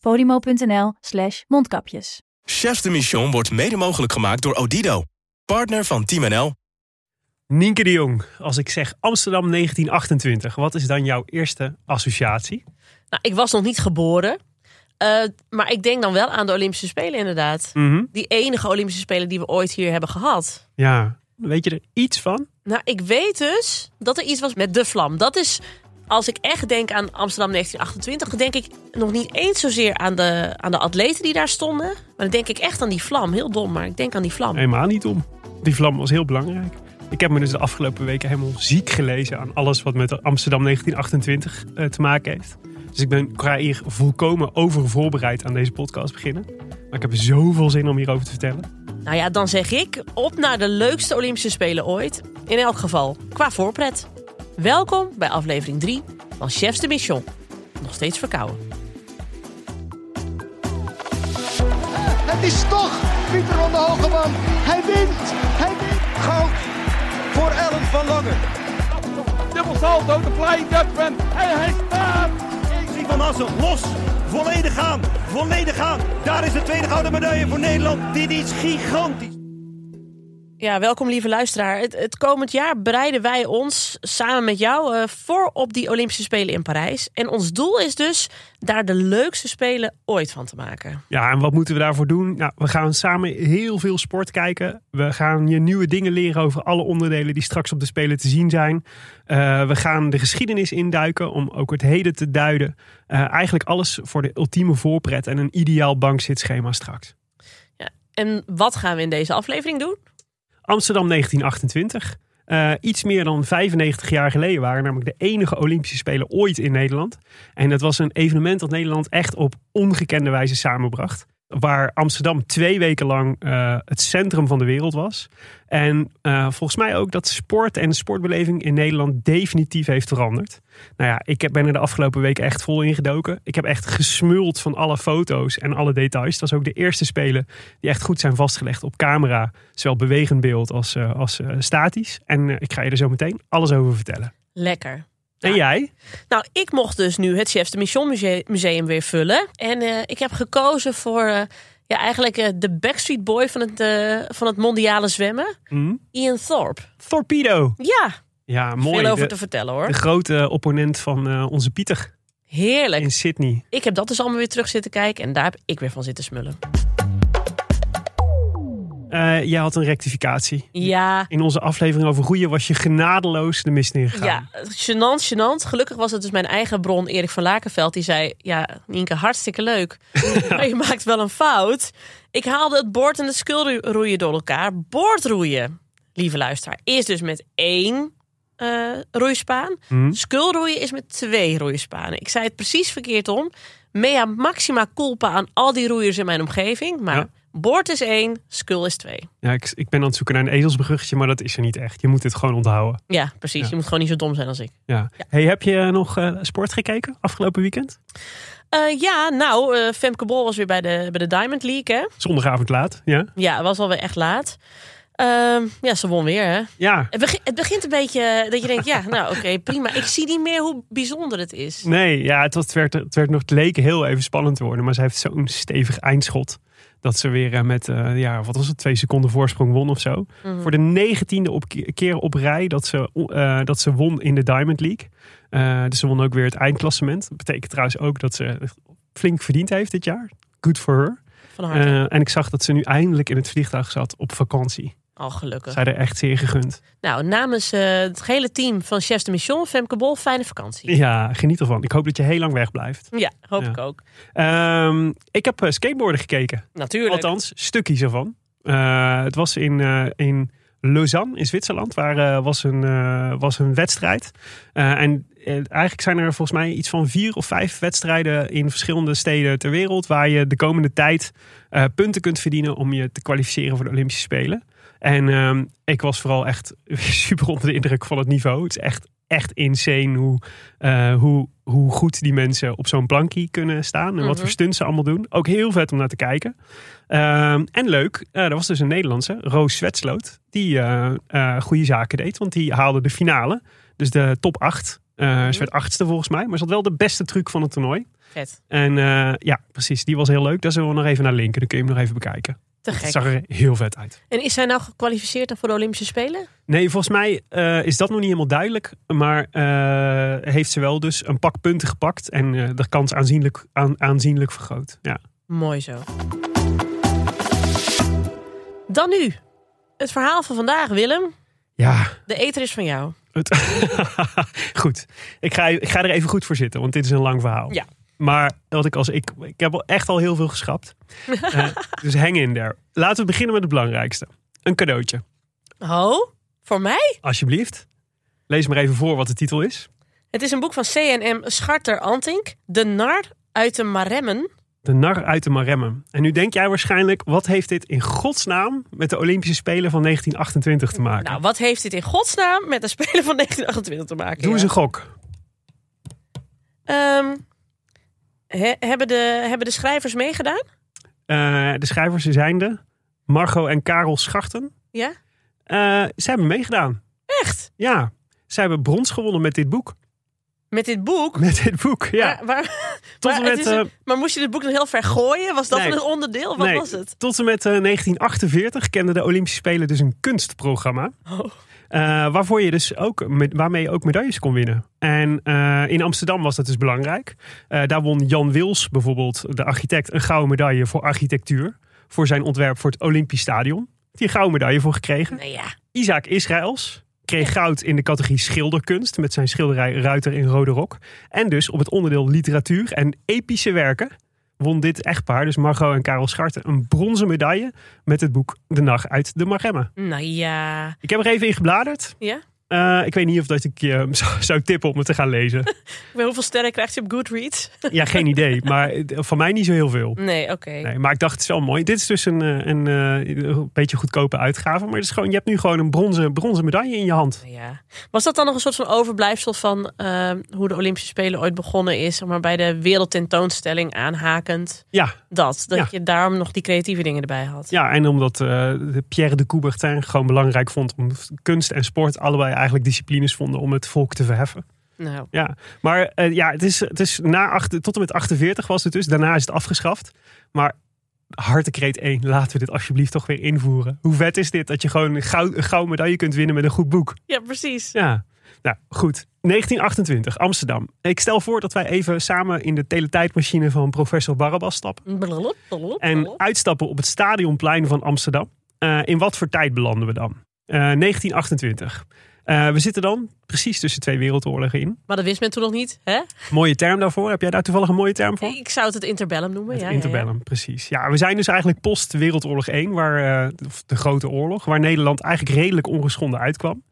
podimo.nl slash mondkapjes. Chefs de Mission wordt mede mogelijk gemaakt door Odido. Partner van Team NL. Nienke de Jong, als ik zeg Amsterdam 1928, wat is dan jouw eerste associatie? Nou, ik was nog niet geboren. Eh, maar ik denk dan wel aan de Olympische Spelen inderdaad. Mhm. Die enige Olympische Spelen die we ooit hier hebben gehad. Ja, weet je er iets van? Nou, ik weet dus dat er iets was met de vlam. Dat is, als ik echt denk aan Amsterdam 1928, dan denk ik nog niet eens zozeer aan de, aan de atleten die daar stonden. Maar dan denk ik echt aan die vlam. Heel dom, maar ik denk aan die vlam. Helemaal niet om. Die vlam was heel belangrijk. Ik heb me dus de afgelopen weken helemaal ziek gelezen aan alles wat met Amsterdam 1928 eh, te maken heeft. Dus ik ben qua hier volkomen over voorbereid aan deze podcast beginnen. Maar ik heb zoveel zin om hierover te vertellen. Nou ja, dan zeg ik op naar de leukste Olympische Spelen ooit. In elk geval, qua voorpret. Welkom bij aflevering 3 van Chefs de Mission. Nog steeds verkouden. Het is toch Pieter van der Hogeman. Hij wint. Hij wint. Goud voor Ellen van Lange. Dubbel salto, de flying Dutchman. En hij staat. Zie van Assen, los. Volledig gaan. Volledig gaan. Daar is de tweede gouden medaille voor Nederland. Dit is gigantisch. Ja, welkom lieve luisteraar. Het, het komend jaar bereiden wij ons samen met jou eh, voor op die Olympische Spelen in Parijs. En ons doel is dus daar de leukste Spelen ooit van te maken. Ja, en wat moeten we daarvoor doen? Nou, we gaan samen heel veel sport kijken. We gaan je nieuwe dingen leren over alle onderdelen die straks op de Spelen te zien zijn. Eh, we gaan de geschiedenis induiken om ook het heden te duiden. Eh, eigenlijk alles voor de ultieme voorpret en een ideaal bankzitschema straks. Ja, en wat gaan we in deze aflevering doen? Amsterdam 1928. Eh, iets meer dan 95 jaar geleden waren namelijk de enige Olympische Spelen ooit in Nederland. En het was een evenement dat Nederland echt op ongekende wijze samenbracht. Waar Amsterdam twee weken lang eh, het centrum van de wereld was. En eh, volgens mij ook dat sport en sportbeleving in Nederland definitief heeft veranderd. Nou ja, ik ben er de afgelopen weken echt vol ingedoken. Ik heb echt gesmuld van alle foto's en alle details. Dat is ook de eerste spelen die echt goed zijn vastgelegd op camera. Zowel bewegend beeld als, eh, als statisch. En ik ga je er zo meteen alles over vertellen. Lekker. En Ja. jij? Nou, ik mocht dus nu het Chefs de Mission Muse- Museum weer vullen. En eh, ik heb gekozen voor eh, ja, eigenlijk eh, de Backstreet Boy van het, van het mondiale zwemmen. Hm? Ian Thorpe. Torpedo. Ja, Ja, mooi. veel over De, te vertellen hoor. de grote opponent van onze Pieter Heerlijk. in Sydney. Ik heb dat dus allemaal weer terug zitten kijken. En daar heb ik weer van zitten smullen. Eh, jij had een rectificatie. Ja, In onze aflevering over roeien was je genadeloos de mist ingegaan. ja, gênant, gênant. Gelukkig was het dus mijn eigen bron, Erik van Lakenveld. Die zei, ja, Nienke, hartstikke leuk. maar je maakt wel een fout. Ik haalde het boord en het skulroeien door elkaar. Boordroeien, lieve luisteraar, is dus met één eh, roeispaan. Hm? Skulroeien is met twee roeispanen. Ik zei het precies verkeerd om. Mea maxima culpa aan al die roeiers in mijn omgeving. Maar Ja. Boord is één, skul is twee. Ja, ik, ik ben aan het zoeken naar een ezelsbruggetje, maar dat is er niet echt. Je moet het gewoon onthouden. Ja, precies. Ja. Je moet gewoon niet zo dom zijn als ik. Ja. Hey, heb je nog eh, sport gekeken afgelopen weekend? Eh, ja, nou, eh, Femke Bol was weer bij de, bij de Diamond League, hè? Zondagavond laat, ja? Ja, het was alweer echt laat. Ehm, ja, ze won weer, hè? Ja. Het, begint, het begint een beetje dat je denkt, ja, nou oké, prima. Ik zie niet meer hoe bijzonder het is. Nee, ja, het, was, het, werd, het, werd nog, het leek heel even spannend te worden. Maar ze heeft zo'n stevig eindschot. Dat ze weer eh, met, eh, ja, wat was het, twee seconden voorsprong won of zo. Mhm. Voor de negentiende op, keer op rij dat ze, eh, dat ze won in de Diamond League. Dus ze won ook weer het eindklassement. Dat betekent trouwens ook dat ze flink verdiend heeft dit jaar. Good for her. Van en ik zag dat ze nu eindelijk in het vliegtuig zat op vakantie. Al gelukkig. Zij er echt zeer gegund. Nou, namens eh, het hele team van Chefs de Mission, Femke Bol, fijne vakantie. Ja, geniet ervan. Ik hoop dat je heel lang weg blijft. Ja, hoop Ja. ik ook. Ehm, ik heb eh, skateboarden gekeken. Natuurlijk. Althans, stukjes ervan. Eh, het was in, eh, in Lausanne in Zwitserland. Waar was, een, was een wedstrijd. En eigenlijk zijn er volgens mij iets van vier of vijf wedstrijden in verschillende steden ter wereld. Waar je de komende tijd punten kunt verdienen om je te kwalificeren voor de Olympische Spelen. En ehm, ik was vooral echt super onder de indruk van het niveau. Het is echt, echt insane hoe, eh, hoe, hoe goed die mensen op zo'n plankie kunnen staan. En wat voor stunts ze allemaal doen. Ook heel vet om naar te kijken. Ehm, en leuk, eh, er was dus een Nederlandse, Roos Zwetsloot, die eh, goede zaken deed. Want die haalde de finale, dus de top 8. Eh, Ze werd achtste volgens mij, maar ze had wel de beste truc van het toernooi. Vet. En ja, precies, die was heel leuk. Daar zullen we nog even naar linken, dan kun je hem nog even bekijken. Te Het gek. zag er heel vet uit. En is zij nou gekwalificeerd voor de Olympische Spelen? Nee, volgens mij eh, is dat nog niet helemaal duidelijk. Maar eh, heeft ze wel dus een pak punten gepakt. En eh, de kans aanzienlijk, aan, aanzienlijk vergroot. Ja. Mooi zo. Dan nu. Het verhaal van vandaag, Willem. ja, De eter is van jou. het goed. Ik ga, ik ga er even goed voor zitten, want dit is een lang verhaal. Ja. Maar wat ik als ik, ik heb al echt al heel veel geschrapt. Eh, dus hang in there. Laten we beginnen met het belangrijkste. Een cadeautje. Oh, voor mij? Alsjeblieft. Lees maar even voor wat de titel is. Het is een boek van C&M Scharter Antink. De nar uit de Maremmen. De nar uit de Maremmen. En nu denk jij waarschijnlijk, wat heeft dit in godsnaam met de Olympische Spelen van 1928 te maken? Nou, wat heeft dit in godsnaam met de Spelen van 1928 te maken? Doe eens een gok. Ehm, he- hebben, de, hebben de schrijvers meegedaan? Eh, de schrijvers zijn de Margot en Karel Schachten. Ja? Eh, ze hebben meegedaan. Echt? Ja, ze hebben brons gewonnen met dit boek. Met dit boek? Met dit boek, ja. Maar, Tot maar, en het met, een- eh, maar moest je dit boek dan heel ver gooien? Was dat Nee. een onderdeel? Wat nee, was het? Tot en met eh, 1948 kenden de Olympische Spelen dus een kunstprogramma. Oh. Eh, waarvoor je dus ook, waarmee je ook medailles kon winnen. En eh, in Amsterdam was dat dus belangrijk. Eh, daar won Jan Wils bijvoorbeeld, de architect, een gouden medaille voor architectuur. Voor zijn ontwerp voor het Olympisch Stadion. Die een gouden medaille voor gekregen. Nou ja. Isaac Israëls kreeg goud in de categorie schilderkunst met zijn schilderij Ruiter in Rode Rok. En dus op het onderdeel literatuur en epische werken won dit echtpaar, dus Margot en Karel Scharten, een bronzen medaille met het boek De Nacht uit de Maremma. Nou ja. Ik heb er even in gebladerd. Ja? Eh, ik weet niet of dat ik je zou, zou tippen om het te gaan lezen. Hoeveel sterren krijgt hij op Goodreads? ja, geen idee. Maar eh, van mij niet zo heel veel. Nee, oké. Nee, maar ik dacht, het is wel mooi. Dit is dus een, eh, een, een beetje goedkope uitgave. Maar het is gewoon, je hebt nu gewoon een bronzen, bronzen medaille in je hand. Ja. Was dat dan nog een soort van overblijfsel van hoe de Olympische Spelen ooit begonnen is? zeg Maar bij de wereldtentoonstelling aanhakend. Ja, Dat. Dat Ja. je daarom nog die creatieve dingen erbij had. Ja, en omdat Pierre de Coubertin gewoon belangrijk vond om kunst en sport allebei eigenlijk disciplines vonden om het volk te verheffen. Nou, Ja, maar eh, ja, het is, het is na acht, tot en met 48 was het dus. Daarna is het afgeschaft. Maar hartekreet 1, laten we dit alsjeblieft toch weer invoeren. Hoe vet is dit dat je gewoon een een gouden medaille kunt winnen met een goed boek? ja, precies. Ja, nou goed. 1928, Amsterdam. Ik stel voor dat wij even samen in de teletijdmachine van professor Barabbas stappen. En uitstappen op het stadionplein van Amsterdam. Eh, in wat voor tijd belanden we dan? Eh, 1928. Eh, we zitten dan precies tussen twee wereldoorlogen in. Maar dat wist men toen nog niet, hè? Mooie term daarvoor. Heb jij daar toevallig een mooie term voor? Ik zou het het interbellum noemen. Het ja, interbellum, precies. Ja, we zijn dus eigenlijk post Wereldoorlog 1, waar, eh, of de Grote Oorlog, waar Nederland eigenlijk redelijk ongeschonden uitkwam.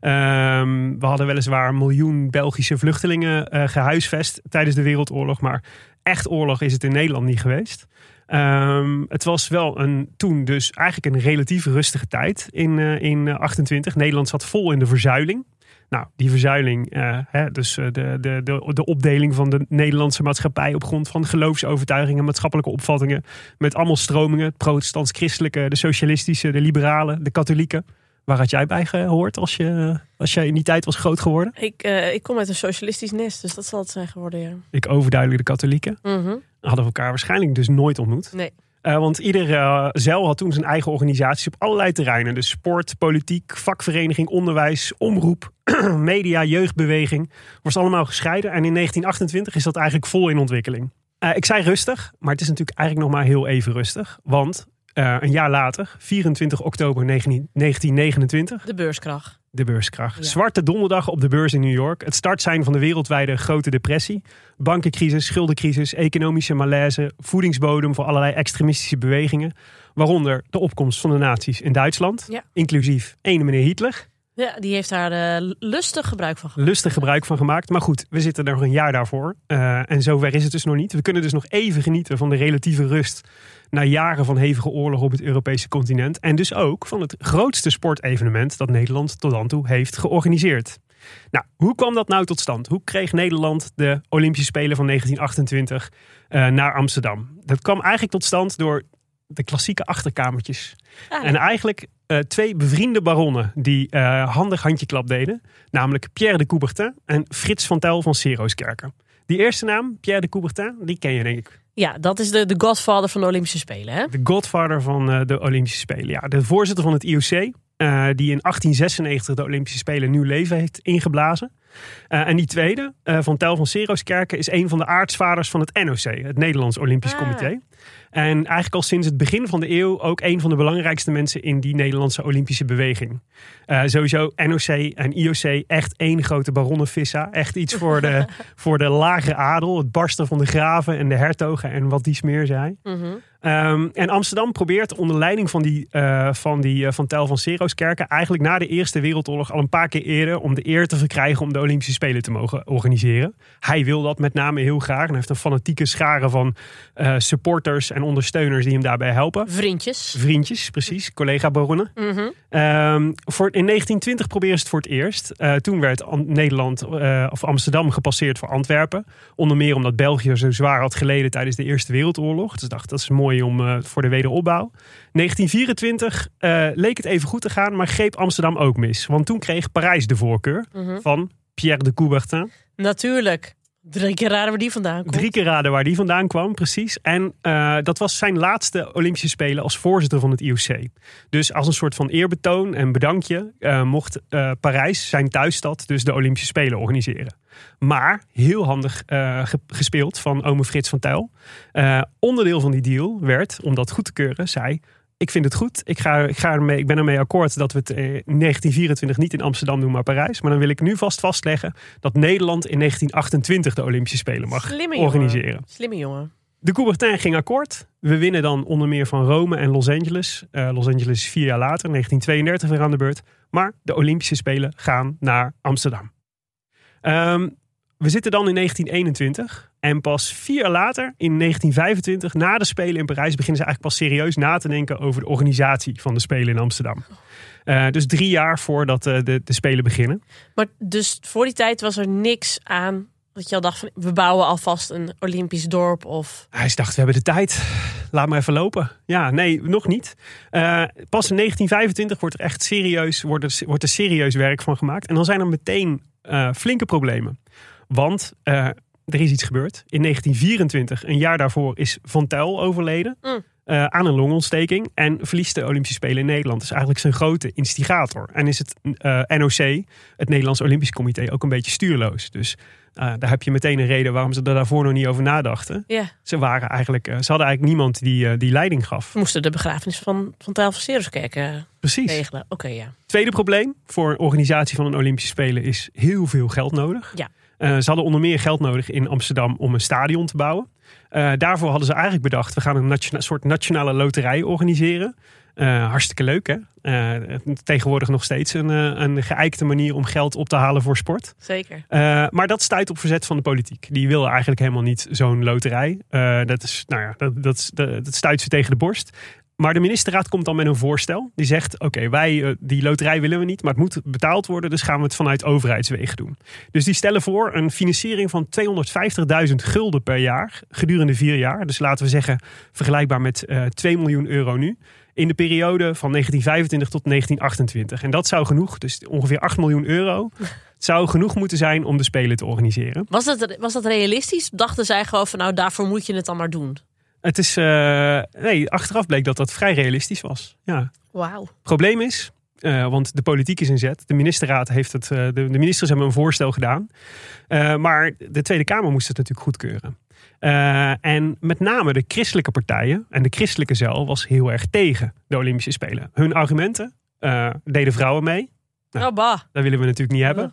Ehm, we hadden weliswaar een miljoen Belgische vluchtelingen eh, gehuisvest tijdens de Wereldoorlog, maar echt oorlog is het in Nederland niet geweest. Ehm, het was wel een, toen dus eigenlijk een relatief rustige tijd in, eh, in eh, 28. Nederland zat vol in de verzuiling. Nou, die verzuiling, eh, hè, dus eh, de, de, de, de opdeling van de Nederlandse maatschappij op grond van geloofsovertuigingen, maatschappelijke opvattingen, met allemaal stromingen, protestants-christelijke, de socialistische, de liberalen, de katholieken. Waar had jij bij gehoord als je, als jij in die tijd was groot geworden? Ik, eh, ik kom uit een socialistisch nest, dus dat zal het zijn geworden, ja. Ik overduidelijk de katholieken. Mhm. Hadden we elkaar waarschijnlijk dus nooit ontmoet. Nee. Eh, want ieder uh, zeil had toen zijn eigen organisaties op allerlei terreinen. Dus sport, politiek, vakvereniging, onderwijs, omroep, media, jeugdbeweging. Was allemaal gescheiden. En in 1928 is dat eigenlijk vol in ontwikkeling. Uh, ik zei rustig, maar het is natuurlijk eigenlijk nog maar heel even rustig. Want uh, een jaar later, 24 oktober 19, 1929... De beurskracht. De beurskracht. Ja. Zwarte donderdag op de beurs in New York. Het startsein van de wereldwijde grote depressie. Bankencrisis, schuldencrisis, economische malaise, voedingsbodem voor allerlei extremistische bewegingen. Waaronder de opkomst van de nazi's in Duitsland. Ja. Inclusief ene meneer Hitler. Ja, die heeft daar eh, lustig gebruik van gemaakt. Lustig gebruik van gemaakt. Maar goed, we zitten er nog een jaar daarvoor. Eh, en zover is het dus nog niet. We kunnen dus nog even genieten van de relatieve rust. Na jaren van hevige oorlog op het Europese continent. En dus ook van het grootste sportevenement dat Nederland tot dan toe heeft georganiseerd. Nou, hoe kwam dat nou tot stand? Hoe kreeg Nederland de Olympische Spelen van 1928 eh, naar Amsterdam? Dat kwam eigenlijk tot stand door de klassieke achterkamertjes. Ah, En eigenlijk eh, twee bevriende baronnen die eh, handig handjeklap deden. Namelijk Pierre de Coubertin en Frits van Tel van Serooskerken. Die eerste naam, Pierre de Coubertin, die ken je denk ik. Ja, dat is de, de godfather van de Olympische Spelen. Hè? De godfather van eh, de Olympische Spelen. Ja, de voorzitter van het IOC, eh, die in 1896 de Olympische Spelen nieuw leven heeft ingeblazen. Eh, en die tweede, eh, van Tel van Serooskerken, is een van de aartsvaders van het NOC, het Nederlands Olympisch Ah. Comité. En eigenlijk al sinds het begin van de eeuw ook een van de belangrijkste mensen in die Nederlandse Olympische beweging. Eh, sowieso NOC en IOC echt één grote baronnenvissa. Echt iets voor de, voor de lage adel. Het barsten van de graven en de hertogen en wat die smeer zei. Mhm. Ehm, en Amsterdam probeert onder leiding van die, eh, van, die eh, van Tel van Serooskerken eigenlijk na de Eerste Wereldoorlog al een paar keer eerder om de eer te verkrijgen om de Olympische Spelen te mogen organiseren. Hij wil dat met name heel graag en hij heeft een fanatieke schare van eh, supporters en ondersteuners die hem daarbij helpen. Vriendjes. Vriendjes, precies, collega baronnen. Mhm. Ehm, voor, in 1920 proberen ze het voor het eerst. Toen werd Am- Nederland of Amsterdam gepasseerd voor Antwerpen. Onder meer omdat België zo zwaar had geleden tijdens de Eerste Wereldoorlog. Dus dacht, dat is mooi om eh, voor de wederopbouw. 1924 eh, leek het even goed te gaan, maar greep Amsterdam ook mis. Want toen kreeg Parijs de voorkeur Mhm. van Pierre de Coubertin. Natuurlijk. Drie keer raden waar die vandaan komt. Drie keer raden waar die vandaan kwam, precies. En eh, dat was zijn laatste Olympische Spelen als voorzitter van het IOC. Dus als een soort van eerbetoon en bedankje mocht Parijs, zijn thuisstad, dus de Olympische Spelen organiseren. Maar heel handig eh, ge- gespeeld van ome Frits van Tuyl. Eh, onderdeel van die deal werd, om dat goed te keuren, zei... Ik vind het goed. Ik, ga, ik, ga ermee, ik ben ermee akkoord dat we het eh, in 1924 niet in Amsterdam doen, maar Parijs. Maar dan wil ik nu vast vastleggen dat Nederland in 1928 de Olympische Spelen mag Slimme jongen. organiseren. Slimme jongen. De Coubertin ging akkoord. We winnen dan onder meer van Rome en Los Angeles. Los Angeles vier jaar later, 1932 weer aan de beurt. Maar de Olympische Spelen gaan naar Amsterdam. Ehm, we zitten dan in 1921. En pas vier jaar later, in 1925, na de Spelen in Parijs, beginnen ze eigenlijk pas serieus na te denken over de organisatie van de Spelen in Amsterdam. Eh, dus drie jaar voordat eh, de, de Spelen beginnen. Maar dus voor die tijd was er niks aan dat je al dacht van we bouwen alvast een Olympisch dorp of Hij dacht, we hebben de tijd. Laat maar even lopen. Ja, nee, nog niet. Eh, pas in 1925 wordt er echt serieus, wordt er, wordt er serieus werk van gemaakt. En dan zijn er meteen eh, flinke problemen. Want eh, er is iets gebeurd. In 1924, een jaar daarvoor, is Van Tuyl overleden. Mm. eh, aan een longontsteking. En verliest de Olympische Spelen in Nederland. is eigenlijk zijn grote instigator. En is het NOC, het Nederlands Olympisch Comité, ook een beetje stuurloos. Dus eh, daar heb je meteen een reden waarom ze er daarvoor nog niet over nadachten. ja, Ze, waren eigenlijk, eh, ze hadden eigenlijk niemand die, eh, die leiding gaf. moesten de begrafenis van van Tijl van Seruskerk eh, Precies. regelen. Oké, ja. Tweede probleem voor een organisatie van een Olympische Spelen is heel veel geld nodig. Ja. Ze hadden onder meer geld nodig in Amsterdam om een stadion te bouwen. Daarvoor hadden ze eigenlijk bedacht, we gaan een nationa- soort nationale loterij organiseren. Eh, hartstikke leuk hè. Eh, tegenwoordig nog steeds een, eh, een geëikte manier om geld op te halen voor sport. Zeker. Maar dat stuit op verzet van de politiek. Die willen eigenlijk helemaal niet zo'n loterij. Dat, is, nou ja, dat, dat, stuit ze tegen de borst. Maar de ministerraad komt dan met een voorstel. Die zegt, oké, wij die loterij willen we niet, maar het moet betaald worden. Dus gaan we het vanuit overheidswegen doen. Dus die stellen voor een financiering van 250.000 gulden per jaar gedurende vier jaar. Dus laten we zeggen vergelijkbaar met eh 2 miljoen euro nu. In de periode van 1925 tot 1928. En dat zou genoeg, dus ongeveer 8 miljoen euro, zou genoeg moeten zijn om de Spelen te organiseren. Was dat, was dat realistisch? Dachten zij gewoon van nou daarvoor moet je het dan maar doen? Het is, eh, nee, achteraf bleek dat dat vrij realistisch was. Ja. Wauw. Probleem is, eh, want de politiek is in zet. De ministerraad heeft het, eh, de, de ministers hebben een voorstel gedaan. Maar de Tweede Kamer moest het natuurlijk goedkeuren. Eh, en met name de christelijke partijen en de christelijke zeil was heel erg tegen de Olympische Spelen. Hun argumenten eh, deden vrouwen mee. Nou. Oh, bah. Dat willen we natuurlijk niet hebben.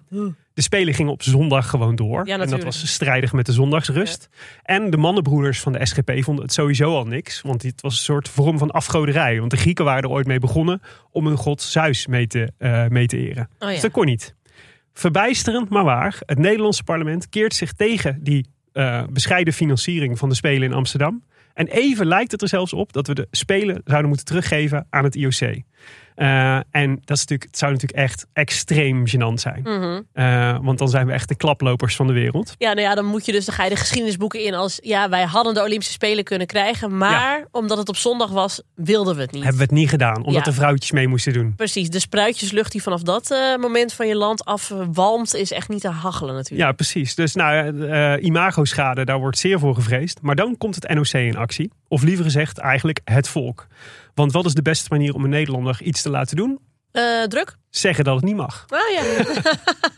De Spelen gingen op zondag gewoon door. en dat was strijdig met de zondagsrust. En de mannenbroeders van de SGP vonden het sowieso al niks. Want het was een soort vorm van afgoderij. Want de Grieken waren er ooit mee begonnen om hun god Zeus mee te, eh, mee te eren. Oh ja. Dus dat kon niet. Verbijsterend, maar waar. Het Nederlandse parlement keert zich tegen die eh, bescheiden financiering van de Spelen in Amsterdam. En even lijkt het er zelfs op dat we de Spelen zouden moeten teruggeven aan het IOC. Eh, en dat is natuurlijk, het zou natuurlijk echt extreem gênant zijn. Mhm. Eh, want dan zijn we echt de klaplopers van de wereld. Ja, nou ja, dan moet je dus, dan ga je de geschiedenisboeken in als, ja, wij hadden de Olympische Spelen kunnen krijgen, maar omdat het op zondag was, wilden we het niet. Hebben we het niet gedaan, omdat Ja. de vrouwtjes mee moesten doen. Precies, de spruitjeslucht die vanaf dat eh, moment van je land afwalmt, is echt niet te hachelen natuurlijk. Ja, precies. Dus nou, imago-schade, daar wordt zeer voor gevreesd. Maar dan komt het NOC in actie. Of liever gezegd, eigenlijk het volk. Want wat is de beste manier om een Nederlander iets te laten doen? Eh, druk? Zeggen dat het niet mag. Ah ja.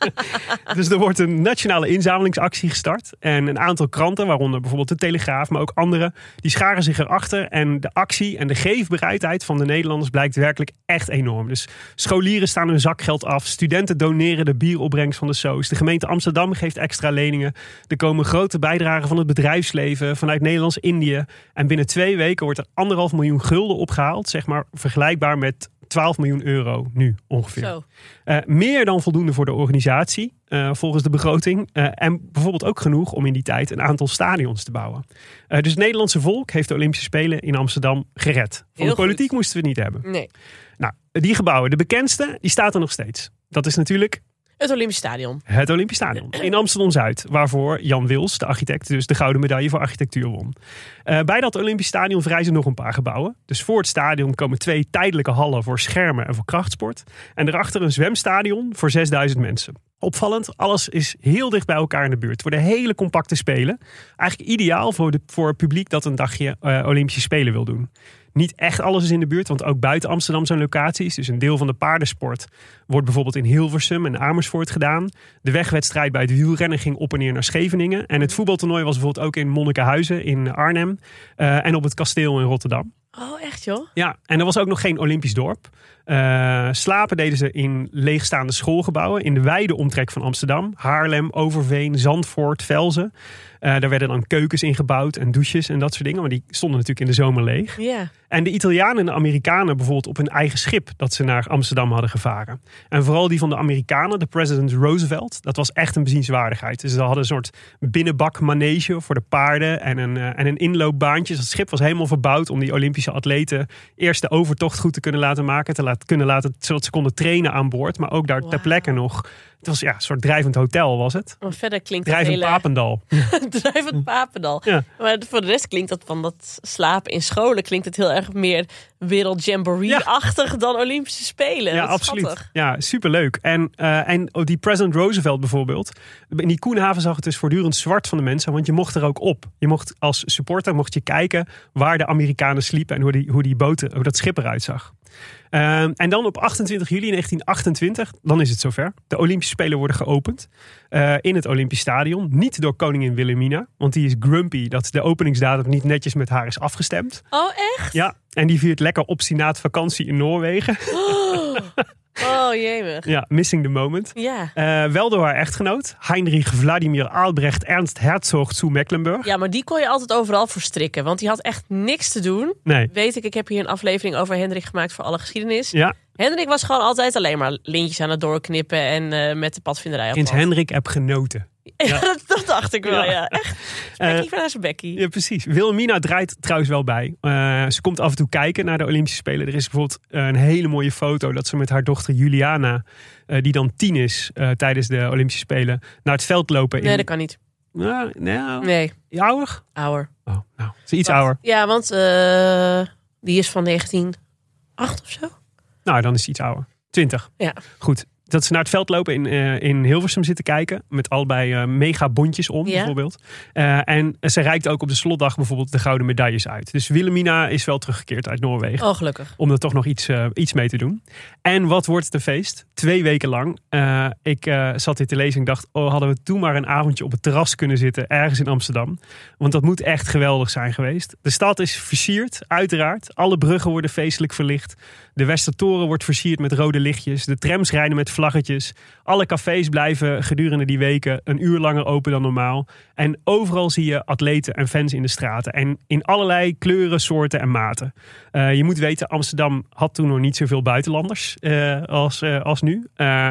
Dus er wordt een nationale inzamelingsactie gestart. En een aantal kranten, waaronder bijvoorbeeld de Telegraaf, maar ook andere, die scharen zich erachter. En de actie en de geefbereidheid van de Nederlanders blijkt werkelijk echt enorm. Dus scholieren staan hun zakgeld af. Studenten doneren de bieropbrengst van de SOS. De gemeente Amsterdam geeft extra leningen. Er komen grote bijdragen van het bedrijfsleven vanuit Nederlands-Indië. En binnen twee weken wordt er anderhalf miljoen gulden opgehaald. Zeg maar vergelijkbaar met 12 miljoen euro nu ongeveer. Eh, meer dan voldoende voor de organisatie, eh, volgens de begroting. Eh, en bijvoorbeeld ook genoeg om in die tijd een aantal stadions te bouwen. Dus het Nederlandse volk heeft de Olympische Spelen in Amsterdam gered. Van Heel de politiek goed. moesten we het niet hebben. Nee. Nou, die gebouwen, de bekendste, die staat er nog steeds. Dat is natuurlijk Het Olympisch Stadion. het Olympisch Stadion in Amsterdam-Zuid. Waarvoor Jan Wils, de architect, dus de gouden medaille voor architectuur won. Eh, bij dat Olympisch Stadion verrijzen nog een paar gebouwen. Dus voor het stadion komen twee tijdelijke hallen voor schermen en voor krachtsport. En daarachter een zwemstadion voor 6000 mensen. Opvallend, alles is heel dicht bij elkaar in de buurt. Het worden hele compacte spelen. Eigenlijk ideaal voor, de, voor het publiek dat een dagje eh, Olympische Spelen wil doen. Niet echt alles is in de buurt, want ook buiten Amsterdam zijn locaties. Dus een deel van de paardensport wordt bijvoorbeeld in Hilversum en Amersfoort gedaan. De wegwedstrijd bij het wielrennen ging op en neer naar Scheveningen. En het voetbaltoernooi was bijvoorbeeld ook in Monnikenhuizen in Arnhem. eh, en op het kasteel in Rotterdam. Oh, echt joh? Ja, en er was ook nog geen Olympisch dorp. Eh, slapen deden ze in leegstaande schoolgebouwen in de wijde omtrek van Amsterdam. Haarlem, Overveen, Zandvoort, Velzen. Eh, daar werden dan keukens ingebouwd en douches en dat soort dingen. Maar die stonden natuurlijk in de zomer leeg. En de Italianen en de Amerikanen bijvoorbeeld op hun eigen schip dat ze naar Amsterdam hadden gevaren. En vooral die van de Amerikanen, de President Roosevelt, dat was echt een bezienswaardigheid. Dus ze hadden een soort binnenbak manege voor de paarden en een, eh, en een inloopbaantje. Dus het schip was helemaal verbouwd om die Olympische atleten eerst de overtocht goed te kunnen laten maken. Te laten, kunnen laten, zodat ze konden trainen aan boord. Maar ook daar ter plekke nog. Het was ja, een soort drijvend hotel was het. Maar verder klinkt het Drijvend hele... Papendal. Drijvend Papendal. Ja. Maar voor de rest klinkt dat van dat slapen in scholen klinkt het heel erg meer wereld jamboree-achtig dan Olympische Spelen. Ja, absoluut. schattig. Ja, superleuk. En, eh, en ook die President Roosevelt bijvoorbeeld. In die Koenhaven zag het dus voortdurend zwart van de mensen. Want je mocht er ook op. Je mocht als supporter mocht je kijken waar de Amerikanen sliepen. En hoe die, hoe die boten, hoe dat schip eruit zag. Ehm, en dan op 28 juli 1928, dan is het zover. De Olympische Spelen worden geopend eh, in het Olympisch Stadion. Niet door koningin Wilhelmina, want die is grumpy dat de openingsdatum niet netjes met haar is afgestemd. Oh, echt? Ja, en die viert lekker obstinaat vakantie in Noorwegen. Oh, jemig. Ja, missing the moment. Ja. Eh, wel door haar echtgenoot, Heinrich Vladimir Albrecht Ernst Herzog zu Mecklenburg. ja, maar die kon je altijd overal verstrikken. Want die had echt niks te doen. Nee. Weet ik, ik heb hier een aflevering over Hendrik gemaakt voor alle geschiedenis. Ja, Hendrik was gewoon altijd alleen maar lintjes aan het doorknippen en eh, met de padvinderij Prins pad. Hendrik heb genoten. Ja, dat, dat dacht ik wel, Ja. ja. Echt. Eh, Becky van zijn Becky. Ja, precies. Wilhelmina draait trouwens wel bij. Eh, ze komt af en toe kijken naar de Olympische Spelen. Er is bijvoorbeeld eh, een hele mooie foto dat ze met haar dochter Juliana, eh, die dan tien is eh, tijdens de Olympische Spelen, naar het veld lopen. Nee, in... dat kan niet. Nou, nou, Nee, ouder? ouder. Oh, nou, ze is iets ouder. Ja, want eh, die is van 1908 of zo. Nou, dan is ze iets ouder. 20. Ja. Goed. Dat ze naar het veld lopen in, eh, in Hilversum zitten kijken. Met allebei eh, mega bondjes om, Ja. bijvoorbeeld. Eh, en ze reikt ook op de slotdag bijvoorbeeld de gouden medailles uit. Dus Wilhelmina is wel teruggekeerd uit Noorwegen. Oh, gelukkig. Om er toch nog iets, iets mee te doen. En wat wordt het een feest? Twee weken lang. Ik zat dit te lezen en dacht... Oh, hadden we toen maar een avondje op het terras kunnen zitten... ergens in Amsterdam. Want dat moet echt geweldig zijn geweest. De stad is versierd, uiteraard. Alle bruggen worden feestelijk verlicht. De Westertoren wordt versierd met rode lichtjes. De trams rijden met vlaggetjes. Alle cafés blijven gedurende die weken een uur langer open dan normaal. En overal zie je atleten en fans in de straten. En in allerlei kleuren, soorten en maten. Eh, je moet weten, Amsterdam had toen nog niet zoveel buitenlanders eh, als, eh, als nu.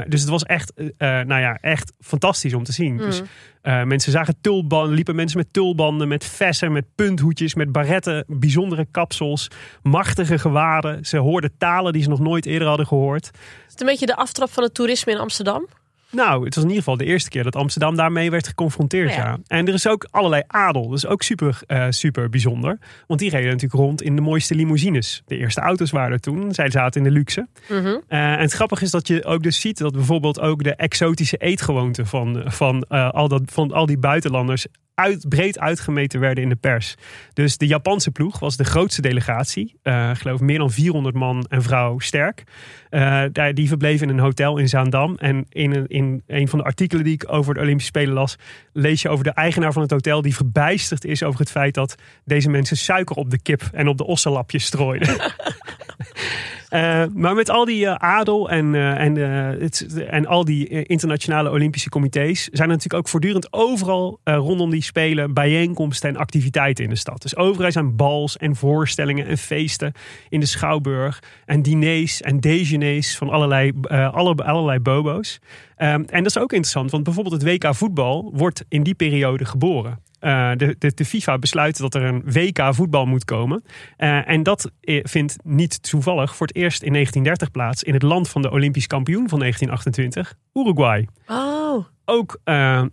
Dus het was echt, nou ja, echt fantastisch om te zien. Dus eh, mensen zagen tulbanden, liepen mensen met tulbanden, met vessen, met punthoedjes, met baretten, bijzondere kapsels, machtige gewaden. Ze hoorden talen die ze nog nooit eerder hadden gehoord. Is het een beetje de aftrap van het toerisme in Amsterdam? Nou, het was in ieder geval de eerste keer dat Amsterdam daarmee werd geconfronteerd. Ja. Ja. En er is ook allerlei adel. Dat is ook super, eh, super bijzonder. Want die reden natuurlijk rond in de mooiste limousines. De eerste auto's waren er toen. Zij zaten in de luxe. Mhm. Eh, en het grappige is dat je ook dus ziet dat bijvoorbeeld ook de exotische eetgewoonten van, van, eh, al, dat, van al die buitenlanders uit, breed uitgemeten werden in de pers. Dus de Japanse ploeg was de grootste delegatie. Ik geloof meer dan 400 man en vrouw sterk. Eh, die verbleven in een hotel in Zaandam. En in een, in een van de artikelen die ik over de Olympische Spelen las, lees je over de eigenaar van het hotel die verbijsterd is over het feit dat deze mensen suiker op de kip en op de ossenlapjes strooiden. Eh, maar met al die eh, adel en, eh, en, het, en al die internationale Olympische comité's zijn er natuurlijk ook voortdurend overal rondom die spelen bijeenkomsten en activiteiten in de stad. Dus overal zijn bals en voorstellingen en feesten in de schouwburg en diners en déjeuners van allerlei, alle, allerlei bobo's. Ehm, en dat is ook interessant, want bijvoorbeeld het WK voetbal wordt in die periode geboren. Eh, de, de, de FIFA besluit dat er een WK voetbal moet komen. Eh, en dat eh, vindt niet toevallig voor het eerst in 1930 plaats in het land van de Olympisch kampioen van 1928, Uruguay. Oh, Ook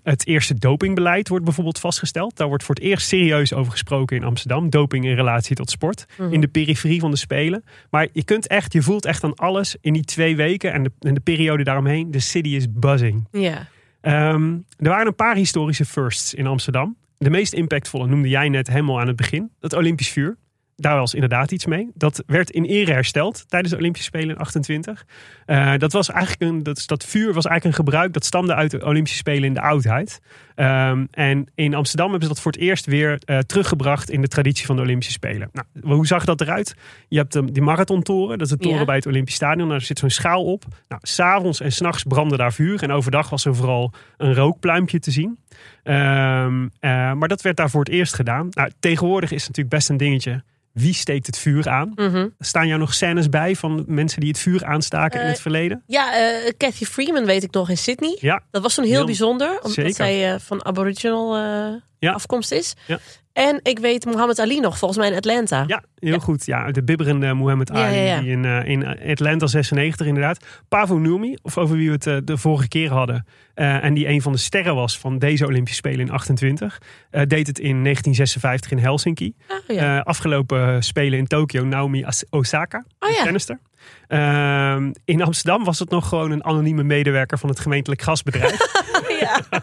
het eerste dopingbeleid wordt bijvoorbeeld vastgesteld. Daar wordt voor het eerst serieus over gesproken in Amsterdam. Doping in relatie tot sport. In de periferie van de Spelen. Maar je kunt echt, je voelt echt aan alles in die twee weken en de, en de periode daaromheen. De city is buzzing. ja. Ehm, er waren een paar historische firsts in Amsterdam. De meest impactvolle noemde jij net helemaal aan het begin. Het Olympisch vuur. Daar was inderdaad iets mee. Dat werd in ere hersteld tijdens de Olympische Spelen in 28. Eh, dat, was eigenlijk een, dat, dat vuur was eigenlijk een gebruik dat stamde uit de Olympische Spelen in de oudheid. Ehm, en in Amsterdam hebben ze dat voor het eerst weer eh, teruggebracht in de traditie van de Olympische Spelen. Nou, hoe zag dat eruit? Je hebt um, die marathontoren, dat is de toren Ja. bij het Olympisch Stadion. Daar zit zo'n schaal op. Nou, s'avonds en s'nachts brandde daar vuur. En overdag was er vooral een rookpluimpje te zien. Ehm, eh, maar dat werd daar voor het eerst gedaan. Nou, tegenwoordig is het natuurlijk best een dingetje. Wie steekt het vuur aan? Mhm. Staan jou nog scènes bij van mensen die het vuur aanstaken in Eh, het verleden? Ja, eh Cathy Freeman weet ik nog in Sydney. Ja, Dat was toen heel, Heel- bijzonder, omdat zeker. zij eh, van Aboriginal eh, Ja. afkomst is. Ja. En ik weet Mohammed Ali nog, volgens mij in Atlanta. ja heel Ja. goed. Ja, de bibberende Mohammed Ali ja, ja. die in, eh, in Atlanta 96 inderdaad. Pavo Nurmi, of over wie we het eh, de vorige keer hadden. eh, en die een van de sterren was van deze Olympische Spelen in 28. eh, deed het in 1956 in Helsinki. Oh, ja. Eh, afgelopen Spelen in Tokio, Naomi Osaka. Oh, tennister. Ehm, in Amsterdam was het nog gewoon een anonieme medewerker van het gemeentelijk gasbedrijf. ja.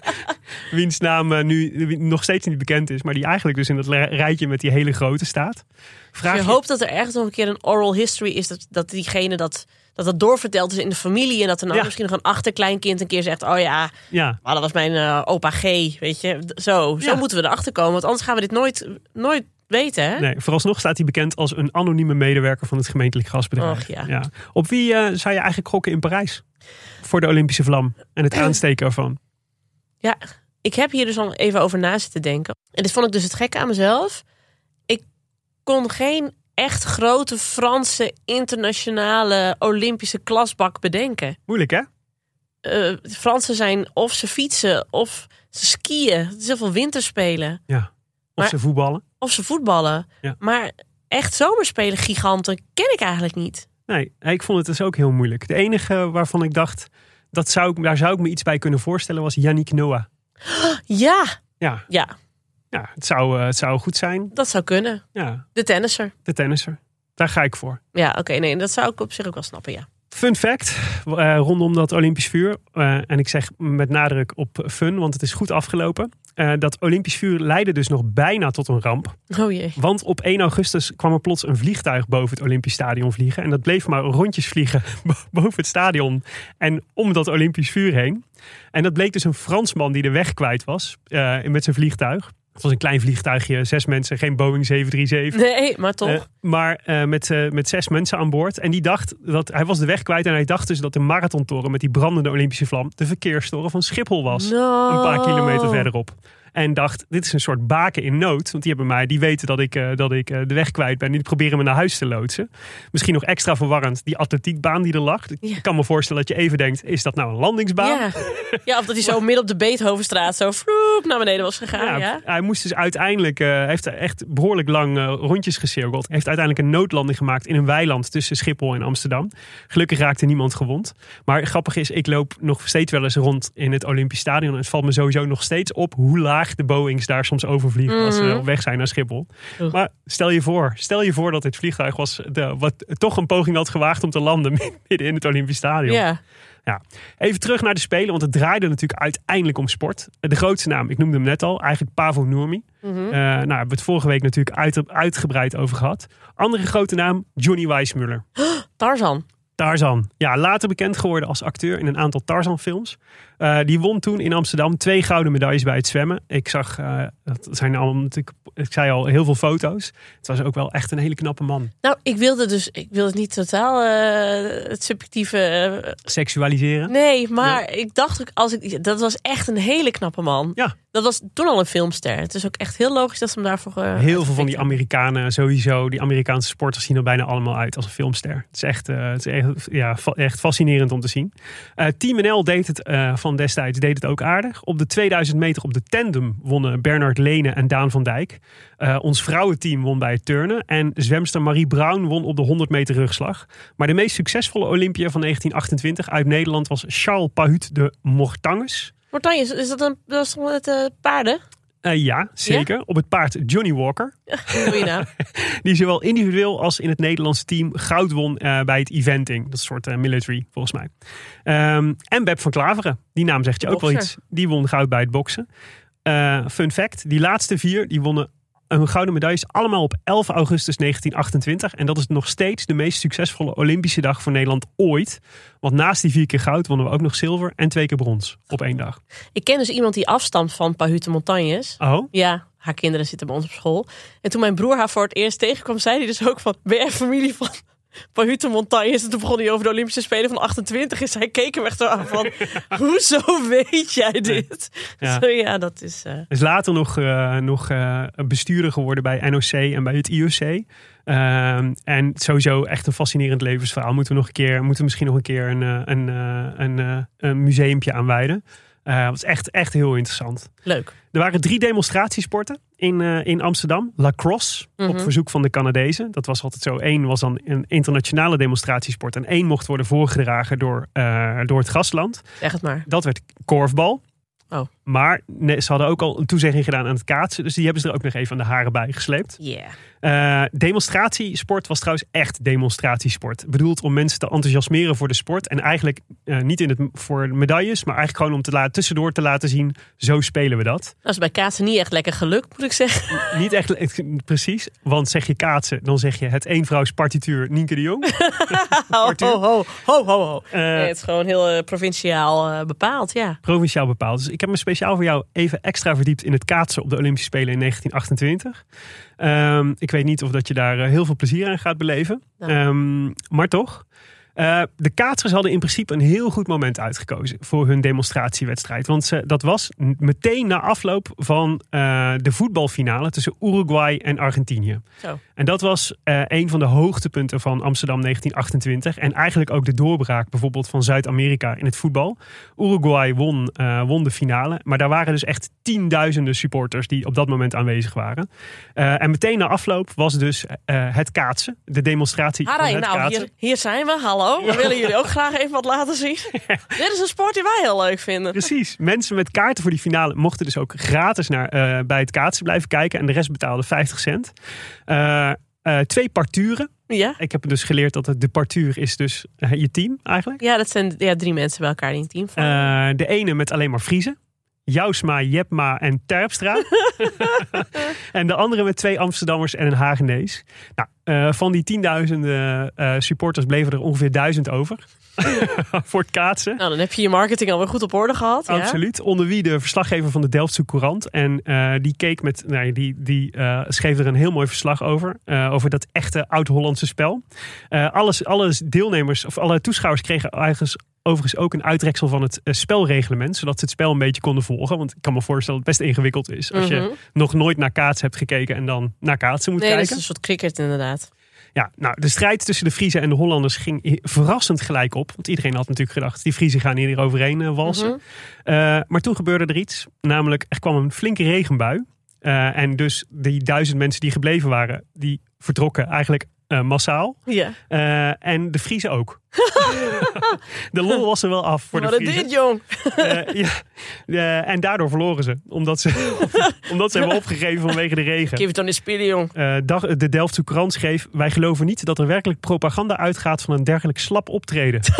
wiens naam eh, nu nog steeds niet bekend is. Maar die eigenlijk dus in dat rijtje met die hele grote staat. Vraag je je, hoopt dat er ergens nog een keer een oral history is. Dat, dat diegene dat, dat dat doorverteld is in de familie. En dat er nou Ja. misschien nog een achterkleinkind een keer zegt... Oh ja, ja, maar dat was mijn eh, opa G. Weet je, zo, zo Ja. moeten we erachter komen. Want anders gaan we dit nooit, nooit weten. Hè? nee, vooralsnog staat hij bekend als een anonieme medewerker van het gemeentelijk gasbedrijf. Och, ja. Op wie eh, zou je eigenlijk gokken in Parijs? Voor de Olympische vlam en het aansteken ervan. Ja, ik heb hier dus al even over na zitten denken. En dit vond ik dus het gekke aan mezelf. Ik kon geen echt grote Franse internationale Olympische klasbak bedenken. Moeilijk hè? Eh, de Fransen zijn of ze fietsen of ze skiën. Het is heel veel winterspelen. Ja. Of Maar- ze voetballen. Of ze voetballen. Ja. Maar echt zomerspelen giganten ken ik eigenlijk niet. Nee, ik vond het dus ook heel moeilijk. De enige waarvan ik dacht, dat zou ik, daar zou ik me iets bij kunnen voorstellen, was Yannick Noah. Ja, Ja, ja, ja het, zou, eh, het zou goed zijn. dat zou kunnen. Ja, De tennisser. de tennisser. Daar ga ik voor. Ja, oké, nee, dat zou ik op zich ook wel snappen, ja. Fun fact eh, rondom dat Olympisch vuur. eh, en ik zeg met nadruk op fun, want het is goed afgelopen. Eh, dat Olympisch vuur leidde dus nog bijna tot een ramp. Oh jee. Want op 1 augustus kwam er plots een vliegtuig boven het Olympisch Stadion vliegen. En dat bleef maar rondjes vliegen bo- boven het stadion en om dat Olympisch vuur heen. En dat bleek dus een Fransman die de weg kwijt was met zijn vliegtuig. Het was een klein vliegtuigje, zes mensen, geen Boeing 737. Nee, maar toch. Eh, maar eh, met, eh, met zes mensen aan boord. En die dacht dat hij was de weg kwijt. En hij dacht dus dat de marathontoren met die brandende Olympische vlam de verkeerstoren van Schiphol was. No. Een paar kilometer verderop. En dacht, dit is een soort baken in nood. Want die hebben mij, die weten dat ik, eh, dat ik eh, de weg kwijt ben. En die proberen me naar huis te loodsen. Misschien nog extra verwarrend, die atletiekbaan die er lag. Ja. Ik kan me voorstellen dat je even denkt, is dat nou een landingsbaan? Ja. ja, of dat hij zo midden op de Beethovenstraat zo vloep naar beneden was gegaan. Ja, Ja, Hij moest dus uiteindelijk, hij heeft echt behoorlijk lang rondjes gecirkeld. Heeft uiteindelijk een noodlanding gemaakt in een weiland tussen Schiphol en Amsterdam. Gelukkig raakte niemand gewond. Maar grappig is, ik loop nog steeds wel eens rond in het Olympisch Stadion. En het valt me sowieso nog steeds op hoe laag de Boeings daar soms overvliegen als ze Mhm. op weg zijn naar Schiphol. Maar stel je voor, stel je voor dat dit vliegtuig was de, wat toch een poging had gewaagd om te landen midden in het Olympisch Stadion. ja. Ja. Even terug naar de Spelen, want het draaide natuurlijk uiteindelijk om sport. De grootste naam, ik noemde hem net al, eigenlijk Pavo Nurmi. Mhm. Eh, nou, hebben we het vorige week natuurlijk uit, uitgebreid over gehad. Andere grote naam, Johnny Weissmuller. Tarzan. Tarzan. Ja, later bekend geworden als acteur in een aantal Tarzan-films. Eh, die won toen in Amsterdam twee gouden medailles bij het zwemmen. Ik zag, eh, dat zijn allemaal natuurlijk, ik zei al, heel veel foto's. Het was ook wel echt een hele knappe man. Nou, ik wilde dus, ik wilde niet totaal eh, het subjectieve. Seksualiseren. nee, maar ik dacht ook, als ik, dat was echt een hele knappe man. Ja. Dat was toen al een filmster. Het is ook echt heel logisch dat ze hem daarvoor. Heel veel van die. Amerikanen, sowieso, die Amerikaanse sporters zien er bijna allemaal uit als een filmster. Het is echt, het is echt, ja, echt fascinerend om te zien. Team NL deed het van destijds deed het ook aardig. Op de 2000 meter op de tandem wonnen Bernard Lene en Daan van Dijk. Eh, ons vrouwenteam won bij het turnen. En zwemster Marie Brown won op de 100 meter rugslag. Maar de meest succesvolle Olympia van 1928 uit Nederland was Charles Pahut de Mortanges. Martijn, is, dat een dat is met eh, paarden? Eh, ja, zeker. Op het paard Johnny Walker. Je nou? Die zowel individueel als in het Nederlandse team goud won eh, bij het eventing. Dat is een soort eh, military, volgens mij. Ehm, en Beb van Klaveren, die naam zegt je ook wel iets. Die won goud bij het boksen. Fun fact, die laatste vier die wonnen hun gouden medailles allemaal op 11 augustus 1928. En dat is nog steeds de meest succesvolle Olympische dag voor Nederland ooit. Want naast die vier keer goud wonnen we ook nog zilver en twee keer brons op één dag. Ik ken dus iemand die afstamt van Pahute Montagnes. Oh, Ja, haar kinderen zitten bij ons op school. En toen mijn broer haar voor het eerst tegenkwam, zei hij dus ook van... Ben jij familie van Pahute Montagnes? En toen begon hij over de Olympische Spelen van 28. En zij keek hem echt zo aan van... Hoezo weet jij dit? Ja. Ja, dat is... eh, is later nog, eh, nog eh, bestuurder geworden bij NOC en bij het IOC. Ehm, en sowieso echt een fascinerend levensverhaal. Moeten we, nog een keer, moeten we misschien nog een keer een, een, een, een museumpje aan wijden. Eh, dat is echt, echt heel interessant. leuk. Er waren drie demonstratiesporten in, eh, in Amsterdam. Lacrosse, op Mhm. verzoek van de Canadezen. Dat was altijd zo. Eén was dan een internationale demonstratiesport. En één mocht worden voorgedragen door, eh, door het gastland. Zeg het maar. Dat werd korfbal. Oh. Maar nee, ze hadden ook al een toezegging gedaan aan het kaatsen. Dus die hebben ze er ook nog even aan de haren bij gesleept. Yeah. Eh, demonstratiesport was trouwens echt demonstratiesport. Bedoeld om mensen te enthousiasmeren voor de sport. En eigenlijk eh, niet in het, voor medailles, maar eigenlijk gewoon om te laten, tussendoor te laten zien. Zo spelen we dat. Dat is bij kaatsen niet echt lekker gelukt, moet ik zeggen. Niet echt precies. Want zeg je kaatsen, dan zeg je het eenvrouws partituur Nienke de Jong. Ho, ho, ho, ho, ho. Eh, Nee, het is gewoon heel provinciaal bepaald, ja. provinciaal bepaald. Dus ik heb me speciaal voor jou even extra verdiept in het kaatsen op de Olympische Spelen in 1928. Ehm, ik weet niet of dat je daar eh, heel veel plezier aan gaat beleven. Ehm, maar toch. Eh, de kaatsers hadden in principe een heel goed moment uitgekozen voor hun demonstratiewedstrijd. Want ze, dat was meteen na afloop van eh, de voetbalfinale tussen Uruguay en Argentinië. Zo. En dat was eh, een van de hoogtepunten van Amsterdam 1928. En eigenlijk ook de doorbraak bijvoorbeeld van Zuid-Amerika in het voetbal. Uruguay won, won de finale. Maar daar waren dus echt tienduizenden supporters die op dat moment aanwezig waren. Eh, en meteen na afloop was dus eh, het kaatsen. De demonstratie van het nou, kaatsen. hier, hier zijn we. Hallo. We willen jullie ook graag even wat laten zien. Dit is een sport die wij heel leuk vinden. Precies. Mensen met kaarten voor die finale mochten dus ook gratis naar, eh, bij het kaatsen blijven kijken. En de rest betaalde 50 cent. Twee parturen. Ja? Ik heb dus geleerd dat het, de partuur is dus je team eigenlijk. Ja, dat zijn ja, drie mensen bij elkaar in een team. De ene met alleen maar Friese. Jousma, Jepma en Terpstra. en de andere met twee Amsterdammers en een Hagenees. Nou, eh, van die tienduizenden eh, supporters bleven er ongeveer duizend over. voor het kaatsen. Nou, dan heb je je marketing alweer goed op orde gehad. Ja? Absoluut. Onder wie de verslaggever van de Delftse Courant. En eh, die keek met, nou, die, die schreef er een heel mooi verslag over. over dat echte oud-Hollandse spel. Alles, alle deelnemers of alle toeschouwers kregen eigenlijk overigens ook een uitreksel van het eh, spelreglement. Zodat ze het spel een beetje konden volgen. Want ik kan me voorstellen dat het best ingewikkeld is. Als Mhm. je nog nooit naar kaatsen hebt gekeken en dan naar kaatsen moet Nee, dat is kijken. een soort cricket inderdaad. Ja, nou, de strijd tussen de Friesen en de Hollanders ging verrassend gelijk op. Want iedereen had natuurlijk gedacht, die Friesen gaan hier overheen eh, walsen. Mhm. Eh, maar toen gebeurde er iets. Namelijk, er kwam een flinke regenbui. En dus die duizend mensen die gebleven waren, die vertrokken eigenlijk eh, massaal. Ja. Eh, en de Friesen ook. de lol was er wel af voor Wat de een Friesen. dit, jong. Eh, ja. En daardoor verloren ze. Omdat ze, omdat ze hebben opgegeven vanwege de regen. Geef het dan eens spelen, jong. Dag, de Delftse Courant schreef... Wij geloven niet dat er werkelijk propaganda uitgaat van een dergelijk slap optreden.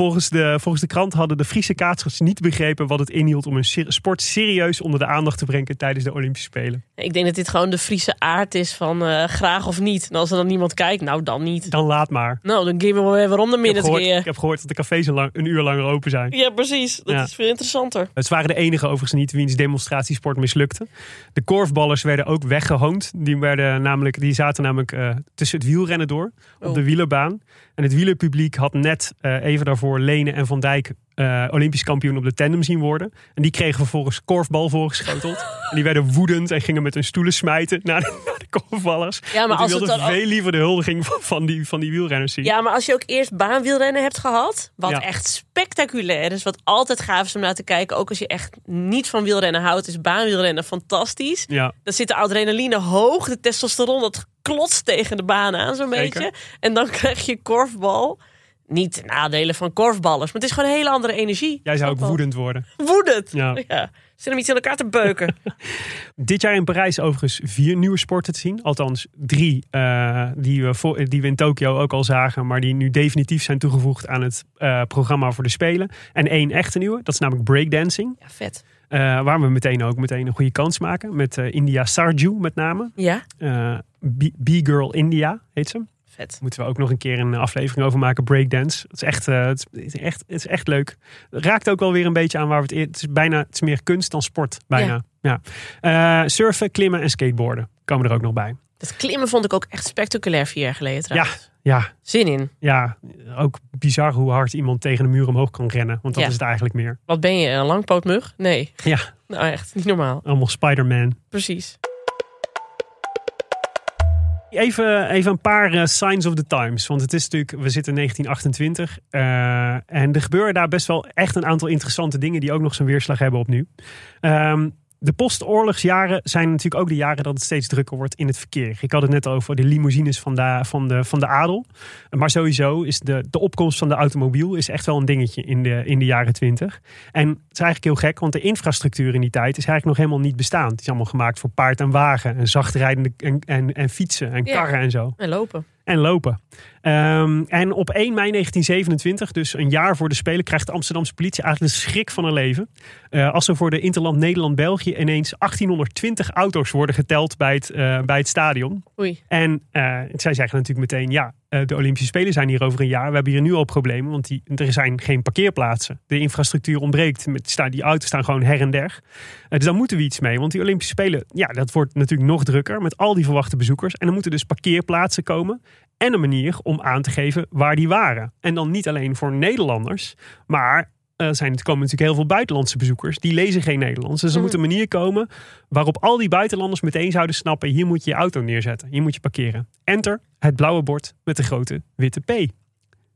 volgens, de, volgens de krant hadden de Friese kaatsers niet begrepen wat het inhield... om een sport serieus onder de aandacht te brengen tijdens de Olympische Spelen. Ik denk dat dit gewoon de Friese aard is van eh, graag of niet. En als er dan niemand kijkt, nou dan niet. Dan laat maar. Nou, dan geven we weer waarom de minute gehoord, ik heb gehoord dat de cafés een, lang- een uur langer open zijn. Ja, precies. Dat Ja. is veel interessanter. Het waren de enige overigens niet wiens demonstratiesport mislukte. De korfballers werden ook weggehoond. Die, werden namelijk, die zaten namelijk eh, tussen het wielrennen door op Oh. de wielerbaan. En het wielerpubliek had net eh, even daarvoor Lene en Van Dijk eh, Olympisch kampioen op de tandem zien worden. En die kregen vervolgens korfbal voorgeschoteld. en die werden woedend en gingen met hun stoelen smijten naar de, naar de korfballers. Ja, maar als die het wilden dan ook- veel liever de huldiging van, van, die, van die wielrenners zien. Ja, maar als je ook eerst baanwielrennen hebt gehad, wat Ja. echt spectaculair is, wat altijd gaaf is om naar te kijken, ook als je echt niet van wielrennen houdt, is baanwielrennen fantastisch. Ja. Dan zit de adrenaline hoog, de testosteron dat klotst tegen de baan aan zo'n beetje. En dan krijg je korfbal. Niet de nadelen van korfballers, maar het is gewoon een hele andere energie. Jij zou ook woedend worden. Woedend. Ja. Ja. Zit hem iets in elkaar te beuken. Dit jaar in Parijs overigens vier nieuwe sporten te zien. Althans drie eh, die, we die we in Tokio ook al zagen. Maar die nu definitief zijn toegevoegd aan het eh, programma voor de Spelen. En één echte nieuwe. Dat is namelijk breakdancing. Ja, vet. Eh, waar we meteen ook meteen een goede kans maken. Met India Sarju met name. Ja, B-Girl India heet ze. Vet. Moeten we ook nog een keer een aflevering over maken. Breakdance. Het is echt, eh, het is echt, het is echt leuk. Het raakt ook wel weer een beetje aan waar we het... Het is bijna het is meer kunst dan sport. Bijna. Ja. Eh, surfen, klimmen en skateboarden komen er ook nog bij. Dat klimmen vond ik ook echt spectaculair vier jaar geleden trouwens. Ja, Zin in. ja, ook bizar hoe hard iemand tegen een muur omhoog kan rennen. Want dat Ja. is het eigenlijk meer. Wat ben je, een langpootmug? Nee. Ja, Nou echt, niet normaal. allemaal Spider-Man. Precies. Even, even een paar eh, signs of the times. Want het is natuurlijk, we zitten in 1928. eh, en er gebeuren daar best wel echt een aantal interessante dingen die ook nog zijn weerslag hebben op nu. Ehm, de postoorlogsjaren zijn natuurlijk ook de jaren dat het steeds drukker wordt in het verkeer. Ik had het net over de limousines van de, van de, van de adel. Maar sowieso is de, de opkomst van de automobiel is echt wel een dingetje in de, in de jaren 20. En het is eigenlijk heel gek, want de infrastructuur in die tijd is eigenlijk nog helemaal niet bestaand. Het is allemaal gemaakt voor paard en wagen en zachtrijdende en, en, en fietsen en Ja. karren en zo. En lopen. En lopen. Ehm, en op 1 mei 1927, dus een jaar voor de Spelen, krijgt de Amsterdamse politie eigenlijk de schrik van hun leven. Eh, als er voor de Interland Nederland-België ineens 1820 auto's worden geteld bij het, eh, bij het stadion. Oei. En eh, zij zeggen natuurlijk meteen, ja, de Olympische Spelen zijn hier over een jaar. We hebben hier nu al problemen, want die, er zijn geen parkeerplaatsen. De infrastructuur ontbreekt. Met, die auto's staan gewoon her en der. Dus daar moeten we iets mee. Want die Olympische Spelen, ja, dat wordt natuurlijk nog drukker met al die verwachte bezoekers. En er moeten dus parkeerplaatsen komen. En een manier om aan te geven waar die waren. En dan niet alleen voor Nederlanders, maar er zijn, er komen natuurlijk heel veel buitenlandse bezoekers. Die lezen geen Nederlands. Dus er moet een manier komen waarop al die buitenlanders meteen zouden snappen: hier moet je je auto neerzetten. Hier moet je parkeren. Enter het blauwe bord met de grote witte P.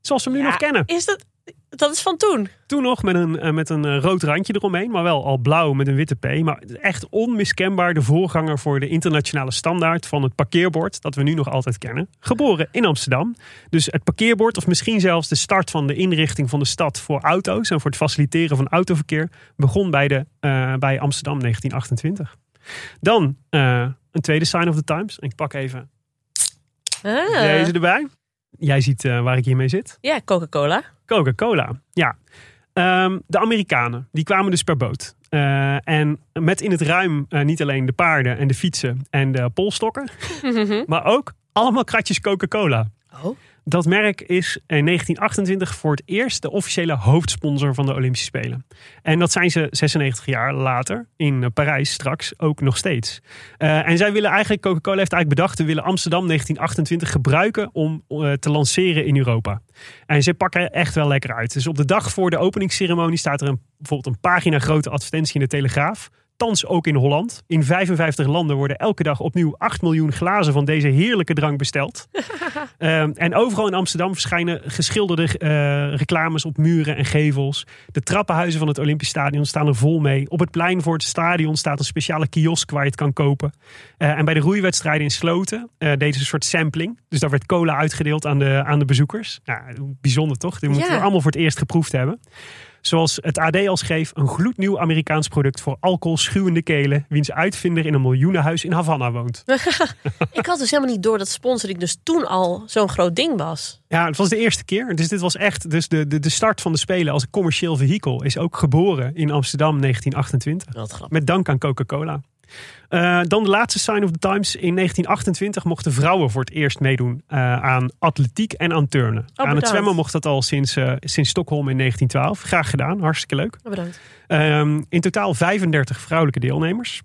Zoals we hem nu Ja, nog kennen. Is dat, dat is van toen. Toen nog met een, eh, met een eh, rood randje eromheen, maar wel al blauw met een witte P. Maar echt onmiskenbaar de voorganger voor de internationale standaard van het parkeerbord, dat we nu nog altijd kennen. Geboren in Amsterdam. Dus het parkeerbord, of misschien zelfs de start van de inrichting van de stad voor auto's en voor het faciliteren van autoverkeer, begon bij, de, eh, bij Amsterdam 1928. Dan een tweede sign of the times. Ik pak even Ah. deze erbij. Jij ziet waar ik hiermee zit. Ja, Coca-Cola. Coca-Cola. Ja. Ehm, de Amerikanen, die kwamen dus per boot. Eh, en met in het ruim eh, niet alleen de paarden en de fietsen en de polstokken, maar ook allemaal kratjes Coca-Cola. Oh. Dat merk is in 1928 voor het eerst de officiële hoofdsponsor van de Olympische Spelen. En dat zijn ze 96 jaar later in Parijs straks ook nog steeds. Eh, en zij willen eigenlijk, Coca-Cola heeft eigenlijk bedacht, we willen Amsterdam 1928 gebruiken om eh, te lanceren in Europa. En ze pakken echt wel lekker uit. Dus op de dag voor de openingsceremonie staat er een, bijvoorbeeld een pagina grote advertentie in de Telegraaf. Thans ook in Holland. In 55 landen worden elke dag opnieuw 8 miljoen glazen van deze heerlijke drank besteld. Ehm, en overal in Amsterdam verschijnen geschilderde eh, reclames op muren en gevels. De trappenhuizen van het Olympisch Stadion staan er vol mee. Op het plein voor het stadion staat een speciale kiosk waar je het kan kopen. Eh, en bij de roeiwedstrijden in Sloten uh, deden ze een soort sampling. Dus daar werd cola uitgedeeld aan de, aan de bezoekers. Ja, bijzonder toch? Die moeten Ja. we allemaal voor het eerst geproefd hebben. Zoals het AD al schreef, een gloednieuw Amerikaans product voor alcoholschuwende kelen, wiens uitvinder in een miljoenenhuis in Havana woont. Ik had dus helemaal niet door dat sponsoring dus toen al zo'n groot ding was. Ja, het was de eerste keer. Dus dit was echt dus de, de, de start van de Spelen als een commercieel vehikel. Is ook geboren in Amsterdam 1928. Wat grappig. Met dank aan Coca-Cola. Eh, dan de laatste sign of the times. In 1928 mochten vrouwen voor het eerst meedoen eh, aan atletiek en aan turnen. aan het zwemmen mocht dat al sinds, eh, sinds Stockholm in 1912. Graag gedaan, hartstikke leuk. Oh, Bedankt. Ehm, in totaal 35 vrouwelijke deelnemers.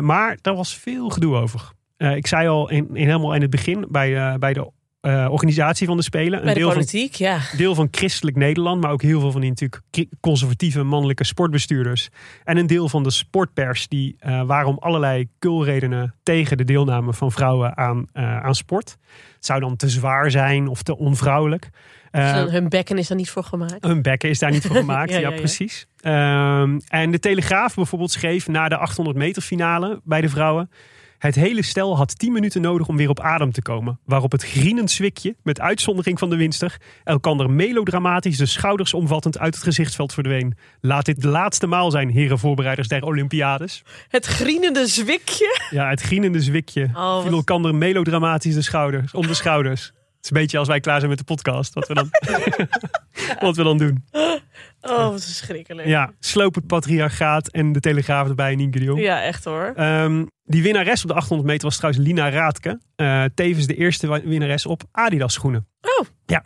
Maar daar was veel gedoe over. Ik zei al in, in helemaal in het begin bij, bij de eh, organisatie van de Spelen. Een de deel van, politiek, ja. deel van christelijk Nederland, maar ook heel veel van die natuurlijk conservatieve mannelijke sportbestuurders. En een deel van de sportpers die eh, waren om allerlei kulredenen tegen de deelname van vrouwen aan, eh, aan sport. Het zou dan te zwaar zijn of te onvrouwelijk. Dus hun bekken is er niet voor gemaakt. hun bekken is daar niet voor gemaakt. Ja, ja, ja, ja. precies. Ehm, en de Telegraaf bijvoorbeeld schreef na de 800 meter finale bij de vrouwen. Het hele stel had 10 minuten nodig om weer op adem te komen. Waarop het grienend zwikje, met uitzondering van de winster, elkander melodramatisch de schouders omvattend uit het gezichtsveld verdween. Laat dit de laatste maal zijn, heren voorbereiders der Olympiades. Het grienende zwikje. Ja, het grienende zwikje Oh, viel elkander melodramatisch de schouders, om de schouders. Het is een beetje als wij klaar zijn met de podcast, wat we dan, wat we dan doen. Oh, wat verschrikkelijk. Ja, sloop het patriarchaat en de Telegraaf erbij, Nienke de Jong. Ja, echt hoor. Ehm, die winnares op de 800 meter was trouwens Lina Raadke. Eh, tevens de eerste winnares op Adidas schoenen. Oh. Ja.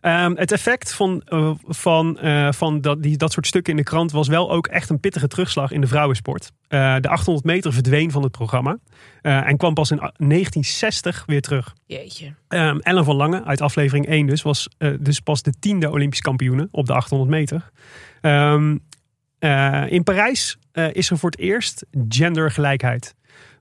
Ehm, het effect van, eh, van, eh, van dat, die, dat soort stukken in de krant was wel ook echt een pittige terugslag in de vrouwensport. De 800 meter verdween van het programma. en kwam pas in a- 1960 weer terug. Jeetje. Ehm, Ellen van Lange uit aflevering 1 dus was dus pas de tiende Olympisch kampioene op de 800 meter. Ehm, eh, in Parijs eh, is er voor het eerst gendergelijkheid.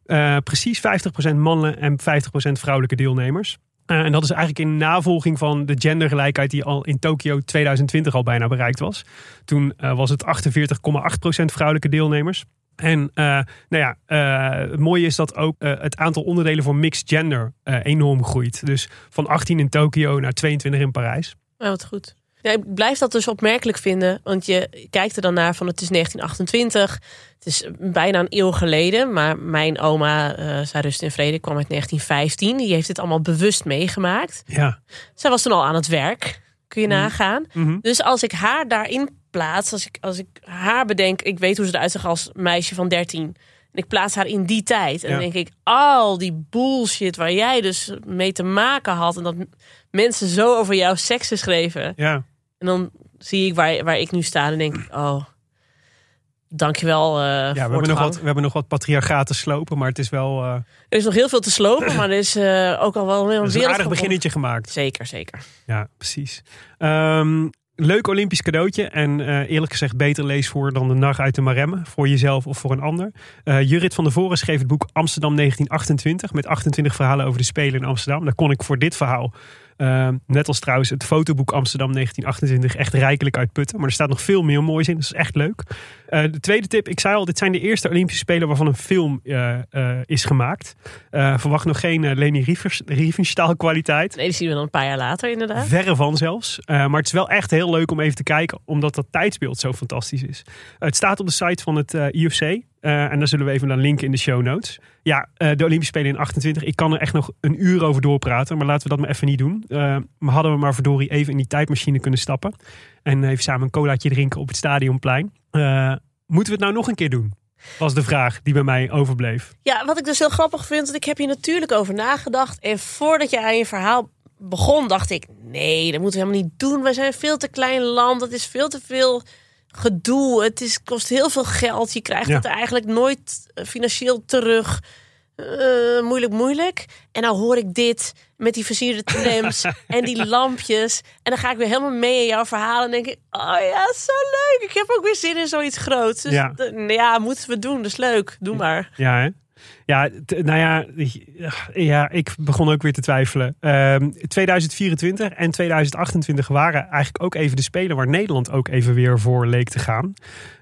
Eh, precies 50% mannen en 50% vrouwelijke deelnemers. En dat is eigenlijk in navolging van de gendergelijkheid die al in Tokio 2020 al bijna bereikt was. Toen was het 48,8% vrouwelijke deelnemers. En nou ja, eh, het mooie is dat ook het aantal onderdelen voor mixed gender enorm groeit. Dus van 18 in Tokio naar 22 in Parijs. Ja, wat goed. Ja, ik blijf dat dus opmerkelijk vinden. Want je kijkt er dan naar van het is 1928. Het is bijna een eeuw geleden. Maar mijn oma, eh zij rust in vrede, kwam uit 1915. Die heeft dit allemaal bewust meegemaakt. Ja. Zij was toen al aan het werk. Kun je nagaan. Mhm. Dus als ik haar daarin plaats, als ik, als ik haar bedenk, ik weet hoe ze eruit zag als meisje van 13. En ik plaats haar in die tijd. En Ja. dan denk ik, al die bullshit waar jij dus mee te maken had. En dat mensen zo over jouw seksen schreven. Ja. En dan zie ik waar, waar ik nu sta en denk ik, oh, dankjewel eh Ja, we hebben, nog wat, we hebben nog wat patriarchaat te slopen, maar het is wel eh, Er is nog heel veel te slopen, maar er is eh, ook al wel een een aardig beginnetje gemaakt. Zeker, zeker. Ja, precies. Ehm, leuk Olympisch cadeautje. En eerlijk gezegd beter leesvoer dan de nacht uit de Maremme. Voor jezelf of voor een ander. Eh Jurrit van der Voren schreef het boek Amsterdam 1928. Met 28 verhalen over de Spelen in Amsterdam. Daar kon ik voor dit verhaal, ehm, net als trouwens het fotoboek Amsterdam 1928, echt rijkelijk uitputten. Maar er staat nog veel meer moois in. Dat is echt leuk. Eh, de tweede tip, ik zei al, dit zijn de eerste Olympische Spelen waarvan een film eh, eh, is gemaakt. Verwacht nog geen Leni Riefenstahl kwaliteit. Nee, die zien we dan een paar jaar later inderdaad. Verre van zelfs. Maar het is wel echt heel leuk om even te kijken, omdat dat tijdsbeeld zo fantastisch is. het staat op de site van het IFC. Eh, en daar zullen we even naar linken in de show notes. Ja, eh, de Olympische Spelen in 28. Ik kan er echt nog een uur over doorpraten. Maar laten we dat maar even niet doen. Eh, maar hadden we maar verdorie even in die tijdmachine kunnen stappen. En even samen een colaatje drinken op het stadionplein. Moeten we het nou nog een keer doen? Was de vraag die bij mij overbleef. Ja, wat ik dus heel grappig vind, want ik heb hier natuurlijk over nagedacht. En voordat je aan je verhaal begon, dacht ik: nee, dat moeten we helemaal niet doen. We zijn een veel te klein land. Het is veel te veel gedoe. Het is, kost heel veel geld. Je krijgt Ja. het eigenlijk nooit eh, financieel terug. Eh, moeilijk, moeilijk. En nou hoor ik dit met die versierde trams en die lampjes. En dan ga ik weer helemaal mee in jouw verhaal. En denk ik, oh ja, zo leuk. Ik heb ook weer zin in zoiets groots. Dus Ja. ja, moeten we doen. Dat is leuk. Doe maar. Ja, hè? Ja, nou ja, ja, ik begon ook weer te twijfelen. Ehm 2024 en 2028 waren eigenlijk ook even de spelen waar Nederland ook even weer voor leek te gaan.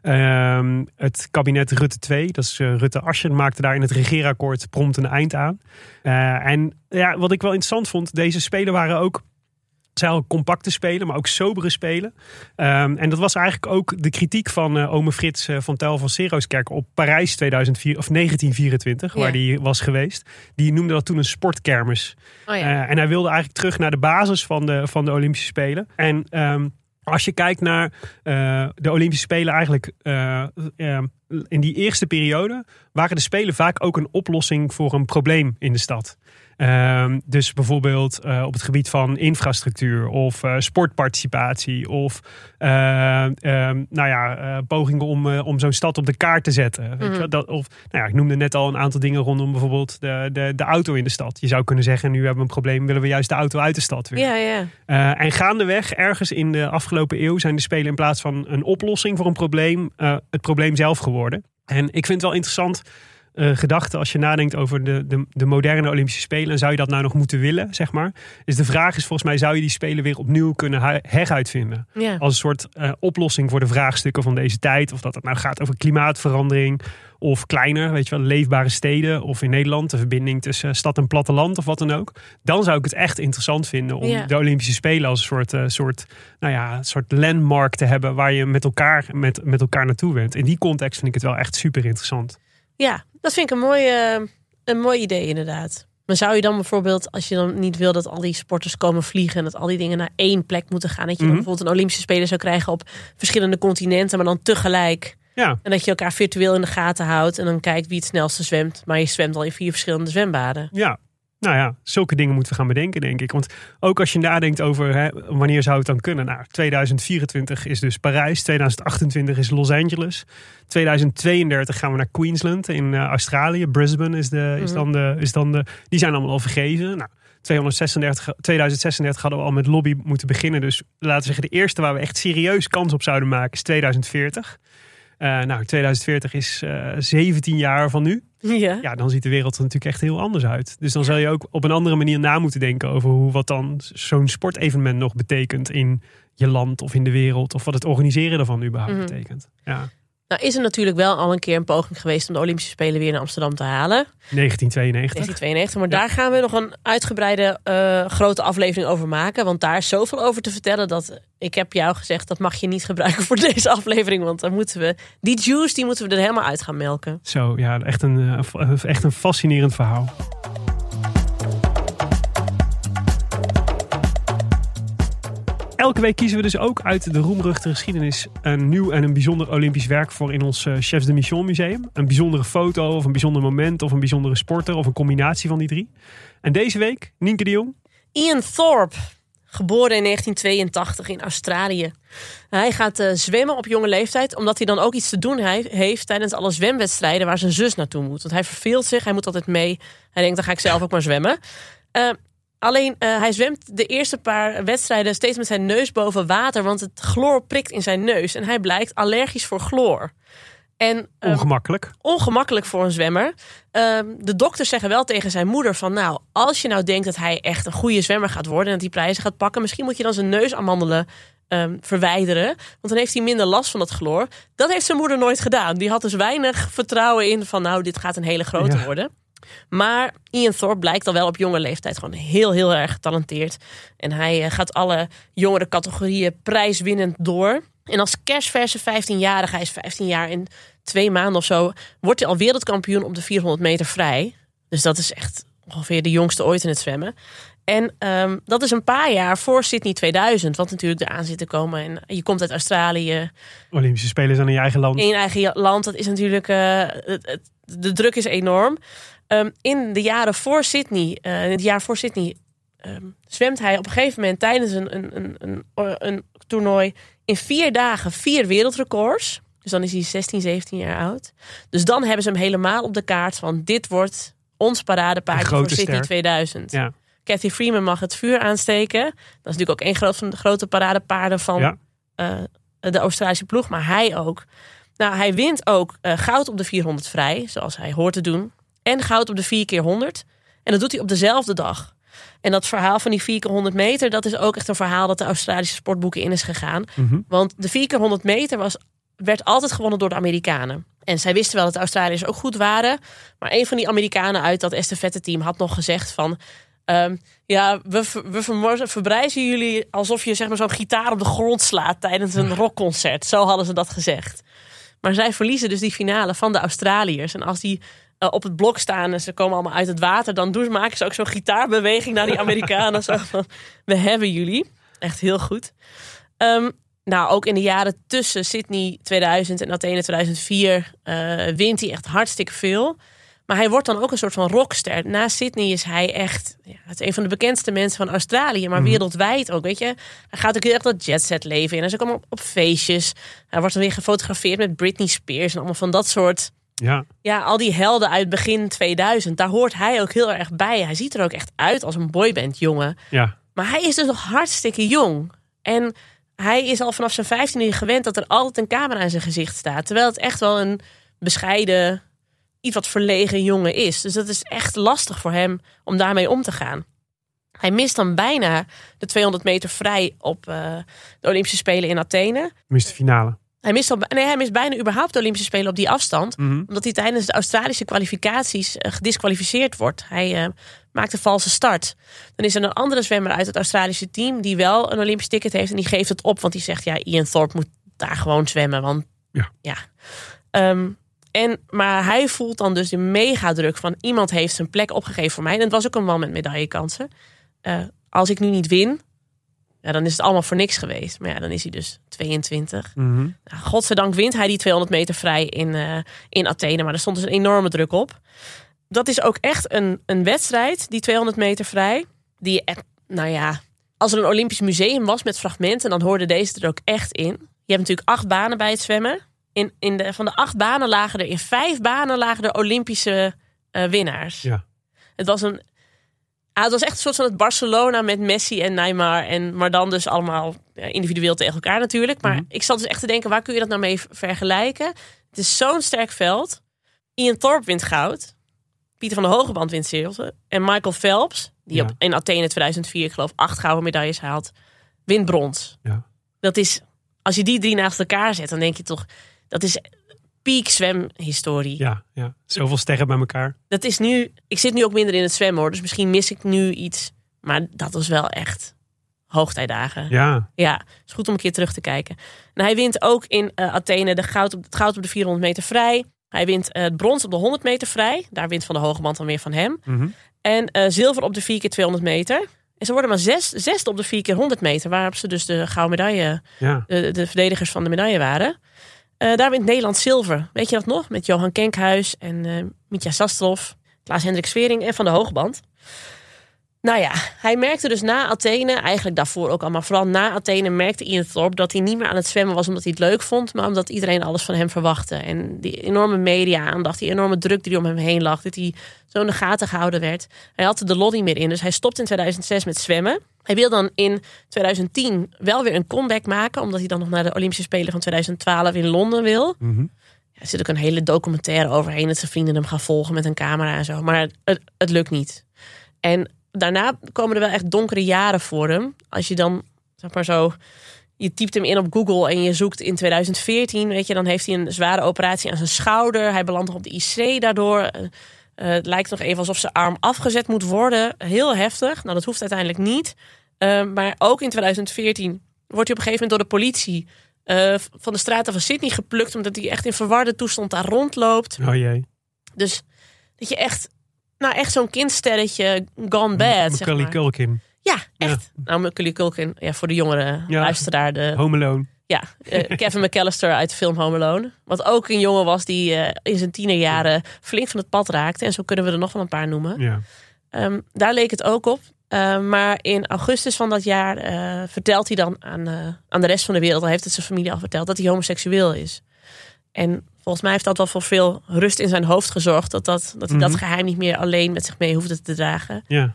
Ehm, het kabinet Rutte 2, dat is eh, Rutte Aschen, maakte daar in het regeerakkoord prompt een eind aan. Eh, en ja, wat ik wel interessant vond, deze spelen waren ook zijn al compacte spelen, maar ook sobere spelen. Ehm, en dat was eigenlijk ook de kritiek van eh ome Frits eh, van Tel van Serooskerk op Parijs 2004, of 1924, Ja. waar die was geweest. Die noemde dat toen een sportkermis. Oh ja. Eh, en hij wilde eigenlijk terug naar de basis van de, van de Olympische Spelen. En ehm, als je kijkt naar de Olympische Spelen, eigenlijk eh, eh, in die eerste periode waren de Spelen vaak ook een oplossing voor een probleem in de stad. Ehm, dus bijvoorbeeld eh, op het gebied van infrastructuur of eh, sportparticipatie of eh, ehm, nou ja, eh, pogingen om, om zo'n stad op de kaart te zetten. Weet je wel? Dat, of, nou ja, ik noemde net al een aantal dingen rondom bijvoorbeeld de, de, de auto in de stad. Je zou kunnen zeggen, nu hebben we een probleem, willen we juist de auto uit de stad weer. Ja, ja. En gaandeweg, ergens in de afgelopen eeuw, zijn de Spelen in plaats van een oplossing voor een probleem, het probleem zelf geworden. En ik vind het wel interessant eh, gedachte als je nadenkt over de, de, de moderne Olympische Spelen. En zou je dat nou nog moeten willen, zeg maar? Dus de vraag is volgens mij, zou je die Spelen weer opnieuw kunnen heruitvinden? ja. Als een soort eh, oplossing voor de vraagstukken van deze tijd. Of dat het nou gaat over klimaatverandering. Of kleiner, weet je wel, leefbare steden. Of in Nederland de verbinding tussen stad en platteland of wat dan ook. Dan zou ik het echt interessant vinden om Ja. de Olympische Spelen als een soort, eh, soort, nou ja, soort landmark te hebben. Waar je met elkaar, met, met elkaar naartoe bent. In die context vind ik het wel echt super interessant. Ja, dat vind ik een mooi, een mooi idee inderdaad. Maar zou je dan bijvoorbeeld, als je dan niet wil dat al die sporters komen vliegen en dat al die dingen naar één plek moeten gaan, dat je dan Mhm. bijvoorbeeld een Olympische Spelen zou krijgen op verschillende continenten, maar dan tegelijk. Ja, En dat je elkaar virtueel in de gaten houdt en dan kijkt wie het snelste zwemt. Maar je zwemt al in vier verschillende zwembaden. Ja, nou ja, zulke dingen moeten we gaan bedenken, denk ik. Want ook als je nadenkt over hè, wanneer zou het dan kunnen. Nou, 2024 is dus Parijs, 2028 is Los Angeles. 2032 gaan we naar Queensland in eh, Australië. Brisbane is, de, is, dan de, is dan de. Die zijn allemaal al vergeven. Nou, 236, 2036 hadden we al met lobby moeten beginnen. Dus laten we zeggen, de eerste waar we echt serieus kans op zouden maken is 2040. Eh, nou, 2040 is eh 17 jaar van nu Ja. ja, dan ziet de wereld er natuurlijk echt heel anders uit. Dus dan zal je ook op een andere manier na moeten denken over hoe wat dan zo'n sportevenement nog betekent in je land of in de wereld. Of wat het organiseren ervan überhaupt Mhm. betekent. Ja, Nou is er natuurlijk wel al een keer een poging geweest om de Olympische Spelen weer naar Amsterdam te halen. 1992. 1992. Maar Ja. daar gaan we nog een uitgebreide eh, grote aflevering over maken. Want daar is zoveel over te vertellen dat ik heb jou gezegd dat mag je niet gebruiken voor deze aflevering. Want dan moeten we die juice die moeten we er helemaal uit gaan melken. Zo, ja, echt een, eh, echt een fascinerend verhaal. Elke week kiezen we dus ook uit de roemruchte geschiedenis een nieuw en een bijzonder Olympisch werk voor in ons eh, Chefs de Mission Museum. Een bijzondere foto of een bijzonder moment of een bijzondere sporter of een combinatie van die drie. En deze week, Nienke de Jong. Ian Thorpe, geboren in 1982 in Australië. Hij gaat eh, zwemmen op jonge leeftijd, omdat hij dan ook iets te doen heeft tijdens alle zwemwedstrijden waar zijn zus naartoe moet. Want hij verveelt zich, hij moet altijd mee. Hij denkt, dan ga ik zelf ook maar zwemmen. Eh, alleen, eh, hij zwemt de eerste paar wedstrijden steeds met zijn neus boven water, want het chloor prikt in zijn neus. En hij blijkt allergisch voor chloor. En, eh, Ongemakkelijk. ongemakkelijk voor een zwemmer. Ehm, de dokters zeggen wel tegen zijn moeder van... nou, als je nou denkt dat hij echt een goede zwemmer gaat worden... en dat hij prijzen gaat pakken... misschien moet je dan zijn neusamandelen ehm, verwijderen. Want dan heeft hij minder last van dat chloor. Dat heeft zijn moeder nooit gedaan. Die had dus weinig vertrouwen in van... nou, dit gaat een hele grote Ja. worden. Maar Ian Thorpe blijkt al wel op jonge leeftijd gewoon heel, heel erg getalenteerd. En hij eh, gaat alle jongere categorieën prijswinnend door. En als kerstverse 15-jarige, hij is 15 jaar in twee maanden of zo, wordt hij al wereldkampioen op de 400 meter vrij. Dus dat is echt ongeveer de jongste ooit in het zwemmen. En ehm, dat is een paar jaar voor Sydney 2000, wat natuurlijk eraan zit te komen. En je komt uit Australië, Olympische Spelen zijn in je eigen land. in je eigen land. Dat is natuurlijk, eh, het, het- de druk is enorm. Ehm, in de jaren voor Sydney, eh, in het jaar voor Sydney, ehm, zwemt hij op een gegeven moment tijdens een, een, een, een, een toernooi in vier dagen vier wereldrecords. Dus dan is hij 16, 17 jaar oud. Dus dan hebben ze hem helemaal op de kaart van dit wordt ons paradepaardje Een voor Sydney ster. 2000. Ja. Cathy Freeman mag het vuur aansteken. Dat is natuurlijk ook een groot van de grote paradepaarden van Ja. eh, de Australische ploeg, maar hij ook. Nou, hij wint ook eh, goud op de 400 vrij, zoals hij hoort te doen. En goud op de 4 keer 100. En dat doet hij op dezelfde dag. En dat verhaal van die 4 keer 100 meter, dat is ook echt een verhaal dat de Australische sportboeken in is gegaan. Mhm. Want de 4 keer 100 meter was, werd altijd gewonnen door de Amerikanen. En zij wisten wel dat de Australiërs ook goed waren. Maar een van die Amerikanen uit dat estafette team had nog gezegd van... ehm, ja, we, we verbrijzen jullie alsof je zeg maar, zo'n gitaar op de grond slaat tijdens een rockconcert. Zo hadden ze dat gezegd. Maar zij verliezen dus die finale van de Australiërs. En als die eh, op het blok staan en ze komen allemaal uit het water, dan doen, maken ze ook zo'n gitaarbeweging naar die Amerikanen. zo van, we hebben jullie. Echt heel goed. Ehm, nou, ook in de jaren tussen Sydney 2000 en Athene 2004 eh, wint hij echt hartstikke veel. Maar hij wordt dan ook een soort van rockster. Na Sydney is hij echt ja, het is een van de bekendste mensen van Australië, maar wereldwijd ook. Weet je, hij gaat ook heel erg dat jetset leven in. Hij is ook allemaal op feestjes. Hij wordt dan weer gefotografeerd met Britney Spears en allemaal van dat soort. Ja. Ja, al die helden uit begin 2000, daar hoort hij ook heel erg bij. Hij ziet er ook echt uit als een boyband jongen. Ja. Maar hij is dus nog hartstikke jong. En hij is al vanaf zijn 15e gewend dat er altijd een camera in zijn gezicht staat. Terwijl het echt wel een bescheiden, iets wat verlegen jongen is. Dus dat is echt lastig voor hem om daarmee om te gaan. Hij mist dan bijna de 200 meter vrij op eh, de Olympische Spelen in Athene. Mist de finale. Hij mist, al, nee, hij mist bijna überhaupt de Olympische Spelen op die afstand. Mhm. Omdat hij tijdens de Australische kwalificaties eh, gedisqualificeerd wordt. Hij eh, maakt een valse start. Dan is er een andere zwemmer uit het Australische team die wel een Olympisch ticket heeft. En die geeft het op, want die zegt: Ja, Ian Thorpe moet daar gewoon zwemmen. Want Ja. Ehm, en, maar hij voelt dan dus de megadruk van iemand heeft zijn plek opgegeven voor mij. En het was ook een man met medaillekansen. Eh, als ik nu niet win, ja, dan is het allemaal voor niks geweest. Maar ja, dan is hij dus 22. Mhm. Nou, godzijdank wint hij die 200 meter vrij in, eh, in Athene. Maar er stond dus een enorme druk op. Dat is ook echt een, een wedstrijd, die 200 meter vrij. Die echt, nou ja, als er een Olympisch museum was met fragmenten, dan hoorde deze er ook echt in. Je hebt natuurlijk acht banen bij het zwemmen. In, in de, van de acht banen lagen er in vijf banen lagen er Olympische eh, winnaars. Ja. Het was een. Ah, het was echt een soort van het Barcelona met Messi en Neymar. En, maar dan dus allemaal individueel tegen elkaar natuurlijk. Maar ik zat dus echt te denken, waar kun je dat nou mee vergelijken? Het is zo'n sterk veld. Ian Thorpe wint goud. Pieter van der Hogeband wint zilver. En Michael Phelps, die Ja. op, in Athene 2004, ik geloof, acht gouden medailles haalt, wint brons. Ja. Dat is, als je die drie naast elkaar zet, dan denk je toch, dat is piek zwemhistorie. Ja, ja. Zoveel sterren bij elkaar. Dat is nu, ik zit nu ook minder in het zwemmen hoor, dus misschien mis ik nu iets. Maar dat was wel echt hoogtijdagen. Ja. Ja, het is goed om een keer terug te kijken. En hij wint ook in eh, Athene de goud op, het goud op de 400 meter vrij. Hij wint eh, het brons op de 100 meter vrij. Daar wint Van de Hogeband dan weer van hem. Mhm. En eh, zilver op de 4 keer 200 meter. En ze worden maar zes, zesde op de 4 keer 100 meter. Waarop ze dus de gouden medaille, Ja. de, de verdedigers van de medaille waren. Eh, daar wint Nederland zilver. Weet je dat nog? Met Johan Kenkhuis en eh Mitja Sastrov, Klaas-Hendrik Svering en Van de Hoogband. Nou ja, hij merkte dus na Athene, eigenlijk daarvoor ook al, maar vooral na Athene merkte Ian Thorpe dat hij niet meer aan het zwemmen was omdat hij het leuk vond, maar omdat iedereen alles van hem verwachtte. En die enorme media-aandacht, die enorme druk die om hem heen lag, dat hij zo in de gaten gehouden werd. Hij had er de lot niet meer in, dus hij stopte in 2006 met zwemmen. Hij wil dan in 2010 wel weer een comeback maken, omdat hij dan nog naar de Olympische Spelen van 2012 in Londen wil. Mhm. Er zit ook een hele documentaire overheen dat zijn vrienden hem gaan volgen met een camera en zo. Maar het, het lukt niet. En daarna komen er wel echt donkere jaren voor hem. Als je dan, zeg maar zo, je typt hem in op Google en je zoekt in 2014, weet je, dan heeft hij een zware operatie aan zijn schouder. Hij belandt nog op de IC daardoor. Eh, eh, het lijkt nog even alsof zijn arm afgezet moet worden. Heel heftig. Nou, dat hoeft uiteindelijk niet. Eh, maar ook in 2014 wordt hij op een gegeven moment door de politie eh, van de straten van Sydney geplukt. Omdat hij echt in verwarde toestand daar rondloopt. Oh jee. Dus dat je echt, nou echt zo'n kindsterretje gone bad. Zeg Macaulay maar. Culkin. Ja, echt. Nou, Macaulay Culkin, ja, voor de jongere Ja. luisteraar. De, Home Alone. ja, eh, Kevin McAllister uit de film Home Alone. Wat ook een jongen was die eh, in zijn tienerjaren flink van het pad raakte. En zo kunnen we er nog wel een paar noemen. Ja. Ehm, daar leek het ook op. Uh, maar in augustus van dat jaar uh, vertelt hij dan aan, aan de rest van de wereld, al heeft het zijn familie al verteld, dat hij homoseksueel is. En volgens mij heeft dat wel voor veel rust in zijn hoofd gezorgd, dat, dat, dat hij Mhm. dat geheim niet meer alleen met zich mee hoefde te dragen. Ja.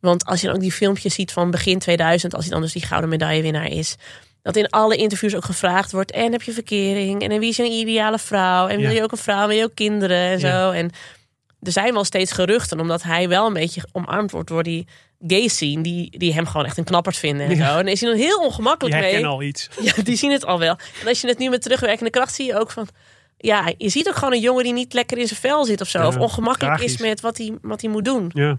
Want als je dan ook die filmpjes ziet van begin 2000, als hij dan dus die gouden medaillewinnaar is, dat in alle interviews ook gevraagd wordt: en heb je verkering? En wie is je ideale vrouw? En wil Ja. je ook een vrouw? Wil je ook kinderen? En Ja. zo. En er zijn wel steeds geruchten, omdat hij wel een beetje omarmd wordt door die gay scene, die, die hem gewoon echt een knapperd vinden en Ja. zo. En is hij dan heel ongemakkelijk Je mee. herkent al iets. Ja, die zien het al wel. En als je het nu met terugwerkende kracht zie je ook van. Ja, je ziet ook gewoon een jongen die niet lekker in zijn vel zit of zo. Ja, of ongemakkelijk tragisch. is met wat hij, wat hij moet doen. Ja.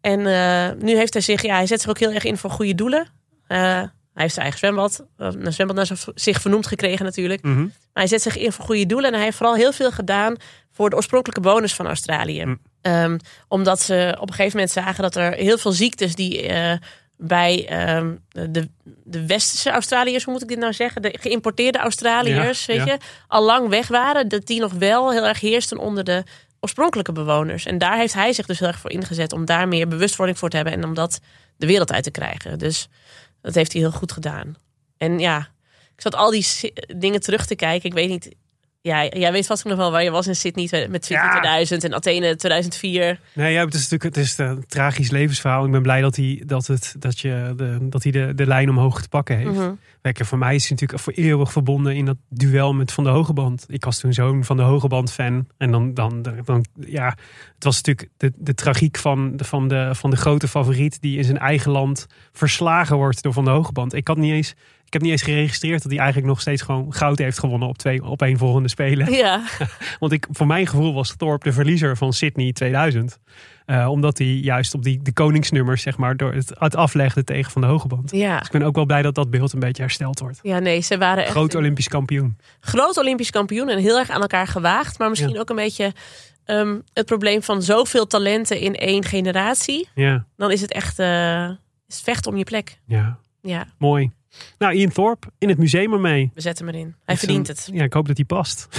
En eh, nu heeft hij zich, ja, hij zet zich ook heel erg in voor goede doelen. Eh, hij heeft zijn eigen zwembad, eh, een zwembad naar zich- vernoemd gekregen natuurlijk. Mhm. Maar hij zet zich in voor goede doelen. En hij heeft vooral heel veel gedaan voor de oorspronkelijke bewoners van Australië. Mm. Ehm, omdat ze op een gegeven moment zagen dat er heel veel ziektes die bij ehm, de, de westerse Australiërs, hoe moet ik dit nou zeggen? De geïmporteerde Australiërs, Ja, weet ja. je, al lang weg waren. Dat die nog wel heel erg heersten onder de oorspronkelijke bewoners. En daar heeft hij zich dus heel erg voor ingezet om daar meer bewustwording voor te hebben en om dat de wereld uit te krijgen. Dus dat heeft hij heel goed gedaan. En ja, ik zat al die dingen terug te kijken. Ik weet niet. Ja, jij weet vast nog wel waar je was in Sydney met Sydney Ja. 2000 en Athene 2004. Nee, ja, het is natuurlijk het is een tragisch levensverhaal. Ik ben blij dat hij, dat het, dat je de, dat hij de, de lijn omhoog te pakken heeft. Mhm. Lekker, voor mij is hij natuurlijk voor eeuwig verbonden in dat duel met Van de Hogeband. Ik was toen zo'n Van de Hogeband fan. En dan, dan, dan ja, het was natuurlijk de, de tragiek van, de- van, de, van de grote favoriet die in zijn eigen land verslagen wordt door Van de Hogeband. Ik had niet eens, ik heb niet eens geregistreerd dat hij eigenlijk nog steeds gewoon goud heeft gewonnen op twee op één volgende spelen. Ja, Want ik, voor mijn gevoel was Thorpe de verliezer van Sydney 2000. Eh, omdat hij juist op die, de koningsnummers, zeg maar, door het, het aflegde tegen Van de Hogeband. ja. Dus ik ben ook wel blij dat dat beeld een beetje hersteld wordt. ja, nee, ze waren echt Groot Olympisch kampioen. groot Olympisch kampioen en heel erg aan elkaar gewaagd. Maar misschien Ja. ook een beetje ehm, het probleem van zoveel talenten in één generatie. Ja, Dan is het echt eh, is het vechten om je plek. ja, Ja, mooi. Nou, Ian Thorpe in het museum ermee. we zetten hem erin. Hij verdient het. Ja, ik hoop dat hij past.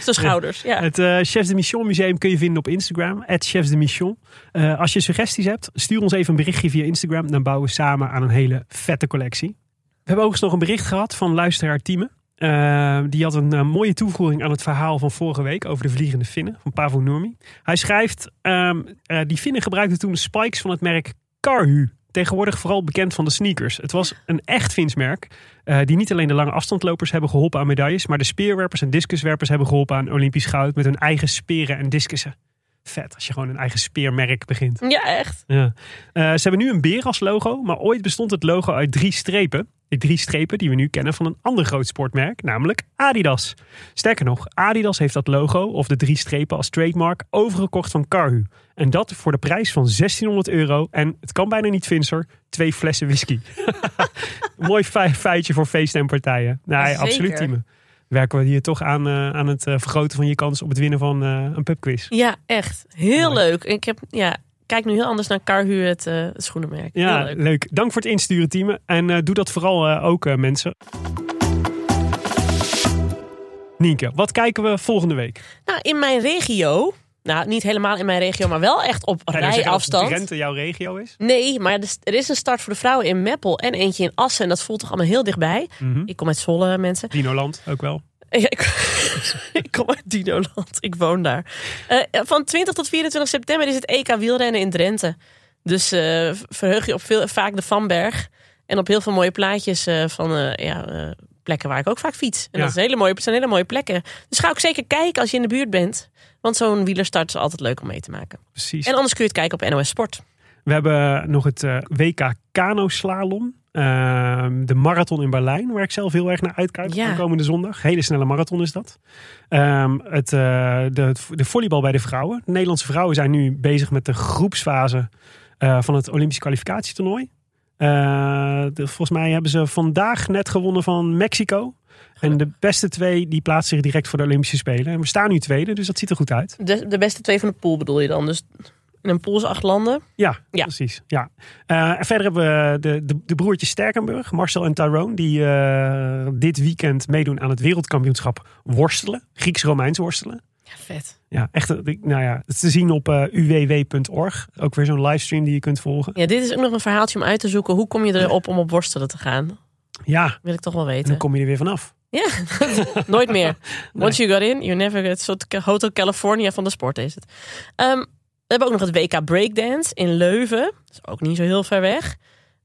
Zijn schouders, ja. Het eh, Chefs de Mission Museum kun je vinden op Instagram. Chefs de Mission. Eh, als je suggesties hebt, stuur ons even een berichtje via Instagram. Dan bouwen we samen aan een hele vette collectie. We hebben overigens nog een bericht gehad van luisteraar Tieme. Eh, die had een mooie toevoeging aan het verhaal van vorige week over de vliegende Finnen van Pavo Nurmi. Hij schrijft, ehm, eh, die Finnen gebruikten toen de spikes van het merk Karhu. Tegenwoordig vooral bekend van de sneakers. Het was een echt Fins merk. eh, die niet alleen de lange afstandlopers hebben geholpen aan medailles. Maar de speerwerpers en discuswerpers hebben geholpen aan Olympisch goud. Met hun eigen speren en discussen. Vet als je gewoon een eigen speermerk begint. Ja, echt. Ja. Eh, ze hebben nu een beer als logo, maar ooit bestond het logo uit drie strepen. Die drie strepen die we nu kennen van een ander groot sportmerk, namelijk Adidas. Sterker nog, Adidas heeft dat logo of de drie strepen als trademark overgekocht van Karhu. En dat voor de prijs van 1600 euro en, het kan bijna niet Vincer, twee flessen whisky. Mooi fe- feitje voor feesten en partijen. Nee, Zeker. absoluut, Tieme. Werken we hier toch aan, eh, aan het eh, vergroten van je kans op het winnen van eh, een pubquiz. Ja, echt. Heel Mooi. leuk. Ik heb, ja, kijk nu heel anders naar Carhu, het, het schoenenmerk. Ja, leuk. leuk. Dank voor het insturen, team. En doe dat vooral ook, mensen. Nienke, wat kijken we volgende week? Nou, in mijn regio, nou niet helemaal in mijn regio, maar wel echt op nou zeggen dat rijafstand. Drenthe jouw regio is? Nee, maar er is- een start voor de vrouwen in Meppel en eentje in Assen. En dat voelt toch allemaal heel dichtbij. Mhm. Ik kom uit Zwolle, mensen. Dinoland ook wel. Ja, ik, ik kom uit Dinoland. Ik woon daar. Eh, van 20 tot 24 september is het EK wielrennen in Drenthe. Dus eh, verheug je op veel, vaak de Vanberg. En op heel veel mooie plaatjes eh, van ja, plekken waar ik ook vaak fiets. En Ja. dat is hele mooie, het zijn hele mooie plekken. Dus ga ook zeker kijken als je in de buurt bent. Want zo'n wielerstart is altijd leuk om mee te maken. Precies. En anders kun je het kijken op NOS Sport. We hebben nog het eh, WK Kano Slalom. Ehm, de marathon in Berlijn, waar ik zelf heel erg naar uitkijk. Ja. Komende zondag. Hele snelle marathon is dat. Ehm, het, eh, de, de volleybal bij de vrouwen. De Nederlandse vrouwen zijn nu bezig met de groepsfase eh, van het Olympisch kwalificatietoernooi. De- volgens mij hebben ze vandaag net gewonnen van Mexico. En de beste twee die plaatsen zich direct voor de Olympische Spelen. En we staan nu tweede, dus dat ziet er goed uit. De, de beste twee van de pool bedoel je dan? Dus in een pool is acht landen. Ja, Ja. precies. Ja. Eh, en verder hebben we de, de, de broertjes Sterkenburg, Marcel en Tyrone, die eh, dit weekend meedoen aan het wereldkampioenschap worstelen. Grieks-Romeins worstelen. Ja, vet. Ja, echt. eh, Nou ja, het is te zien op uww.org. Ook weer zo'n livestream die je kunt volgen. Ja, dit is ook nog een verhaaltje om uit te zoeken. Hoe kom je erop om op worstelen te gaan? Ja, Wil ik toch wel en dan weten. kom je er weer vanaf. Ja, nooit meer. Once you got in, you never get. Een soort Hotel California van de sport is het. Ehm, we hebben ook nog het WK Breakdance in Leuven. Dat is ook niet zo heel ver weg.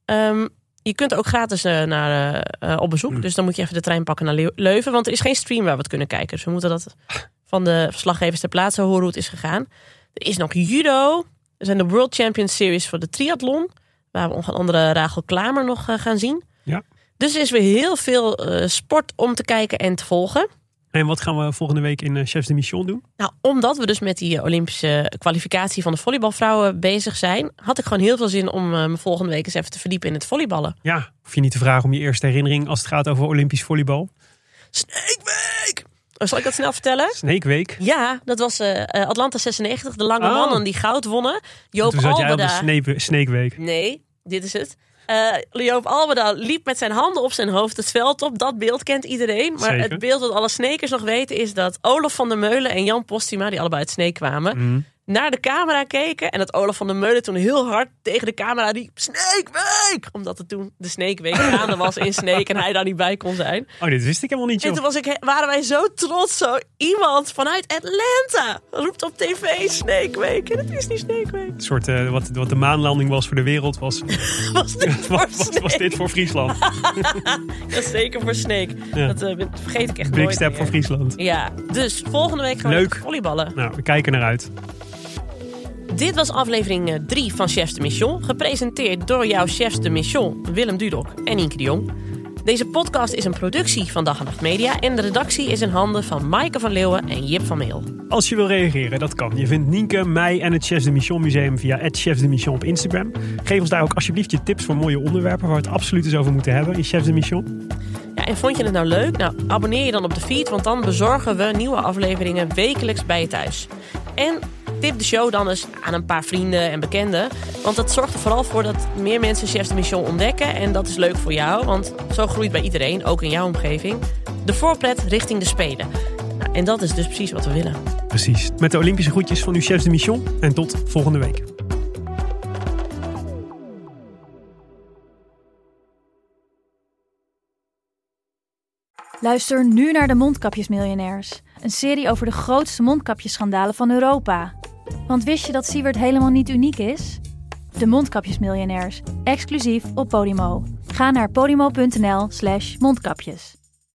Ehm, je kunt ook gratis eh, naar, eh, eh, op bezoek. Dus dan moet je even de trein pakken naar Leu- Leuven. Want er is geen stream waar we het kunnen kijken. Dus we moeten dat van de verslaggevers ter plaatse horen hoe het is gegaan. Er is nog judo. Er zijn de World Champion Series voor de triathlon. Waar we onder andere Rachel Klamer nog gaan zien. Ja. Dus er is weer heel veel eh, sport om te kijken en te volgen. En wat gaan we volgende week in eh, Chefs de Mission doen? Nou, omdat we dus met die eh, Olympische kwalificatie van de volleybalvrouwen bezig zijn, had ik gewoon heel veel zin om me volgende week eens even te verdiepen in het volleyballen. Ja, hoef je niet te vragen om je eerste herinnering als het gaat over Olympisch volleybal. Snake Week! Oh, zal ik dat snel vertellen? Snake Week. Ja, dat was Atlanta 96, de lange Oh. mannen die goud wonnen. Joop Toen zat jij op de Snake Week. Nee, dit is het. Eh Joop Albeda liep met zijn handen op zijn hoofd het veld op. Dat beeld kent iedereen. Maar Zeker. het beeld dat alle snekers nog weten is dat Olaf van der Meulen en Jan Postuma, die allebei uit Sneek kwamen, Mhm. Naar de camera keken. En dat Olaf van der Meulen toen heel hard tegen de camera riep: Snake Week! Omdat het toen de Snake Week gaande was in Sneek en hij daar niet bij kon zijn. Oh, dit wist ik helemaal niet, En joh. toen was ik, waren wij zo trots. Zo iemand vanuit Atlanta roept op tv Snake Week. En het is niet Snake Week. Een soort, eh, wat, wat de maanlanding was voor de wereld, was, Was dit voor was, was, Snake? was dit voor Friesland. Dat is zeker voor Snake. Ja. Dat eh, vergeet ik echt Big nooit step meer. voor Friesland. Ja, dus volgende week gaan we Leuk. volleyballen. Nou, we kijken naar uit. Dit was aflevering 3 van Chefs de Mission. Gepresenteerd door jouw Chefs de Mission, Willem Dudok en Inke de Jong. Deze podcast is een productie van Dag en Nacht Media. En de redactie is in handen van Maaike van Leeuwen en Jip van Meel. Als je wil reageren, dat kan. Je vindt Nienke, mij en het Chefs de Mission Museum via Chefs de Mission op Instagram. Geef ons daar ook alsjeblieft je tips voor mooie onderwerpen waar we het absoluut eens over moeten hebben in Chefs de Mission. Ja, en vond je het nou leuk? Nou, abonneer je dan op de feed, want dan bezorgen we nieuwe afleveringen wekelijks bij je thuis. En tip de show dan eens aan een paar vrienden en bekenden. Want dat zorgt er vooral voor dat meer mensen Chefs de Mission ontdekken. En dat is leuk voor jou, want zo groeit bij iedereen, ook in jouw omgeving, de voorpret richting de Spelen. Nou, en dat is dus precies wat we willen. Precies. Met de Olympische groetjes van uw Chefs de Mission. En tot volgende week. Luister nu naar de Mondkapjesmiljonairs. Een serie over de grootste mondkapjesschandalen van Europa. Want wist je dat Siewert helemaal niet uniek is? De Mondkapjesmiljonairs, exclusief op Podimo. Ga naar podimo.nl slash mondkapjes.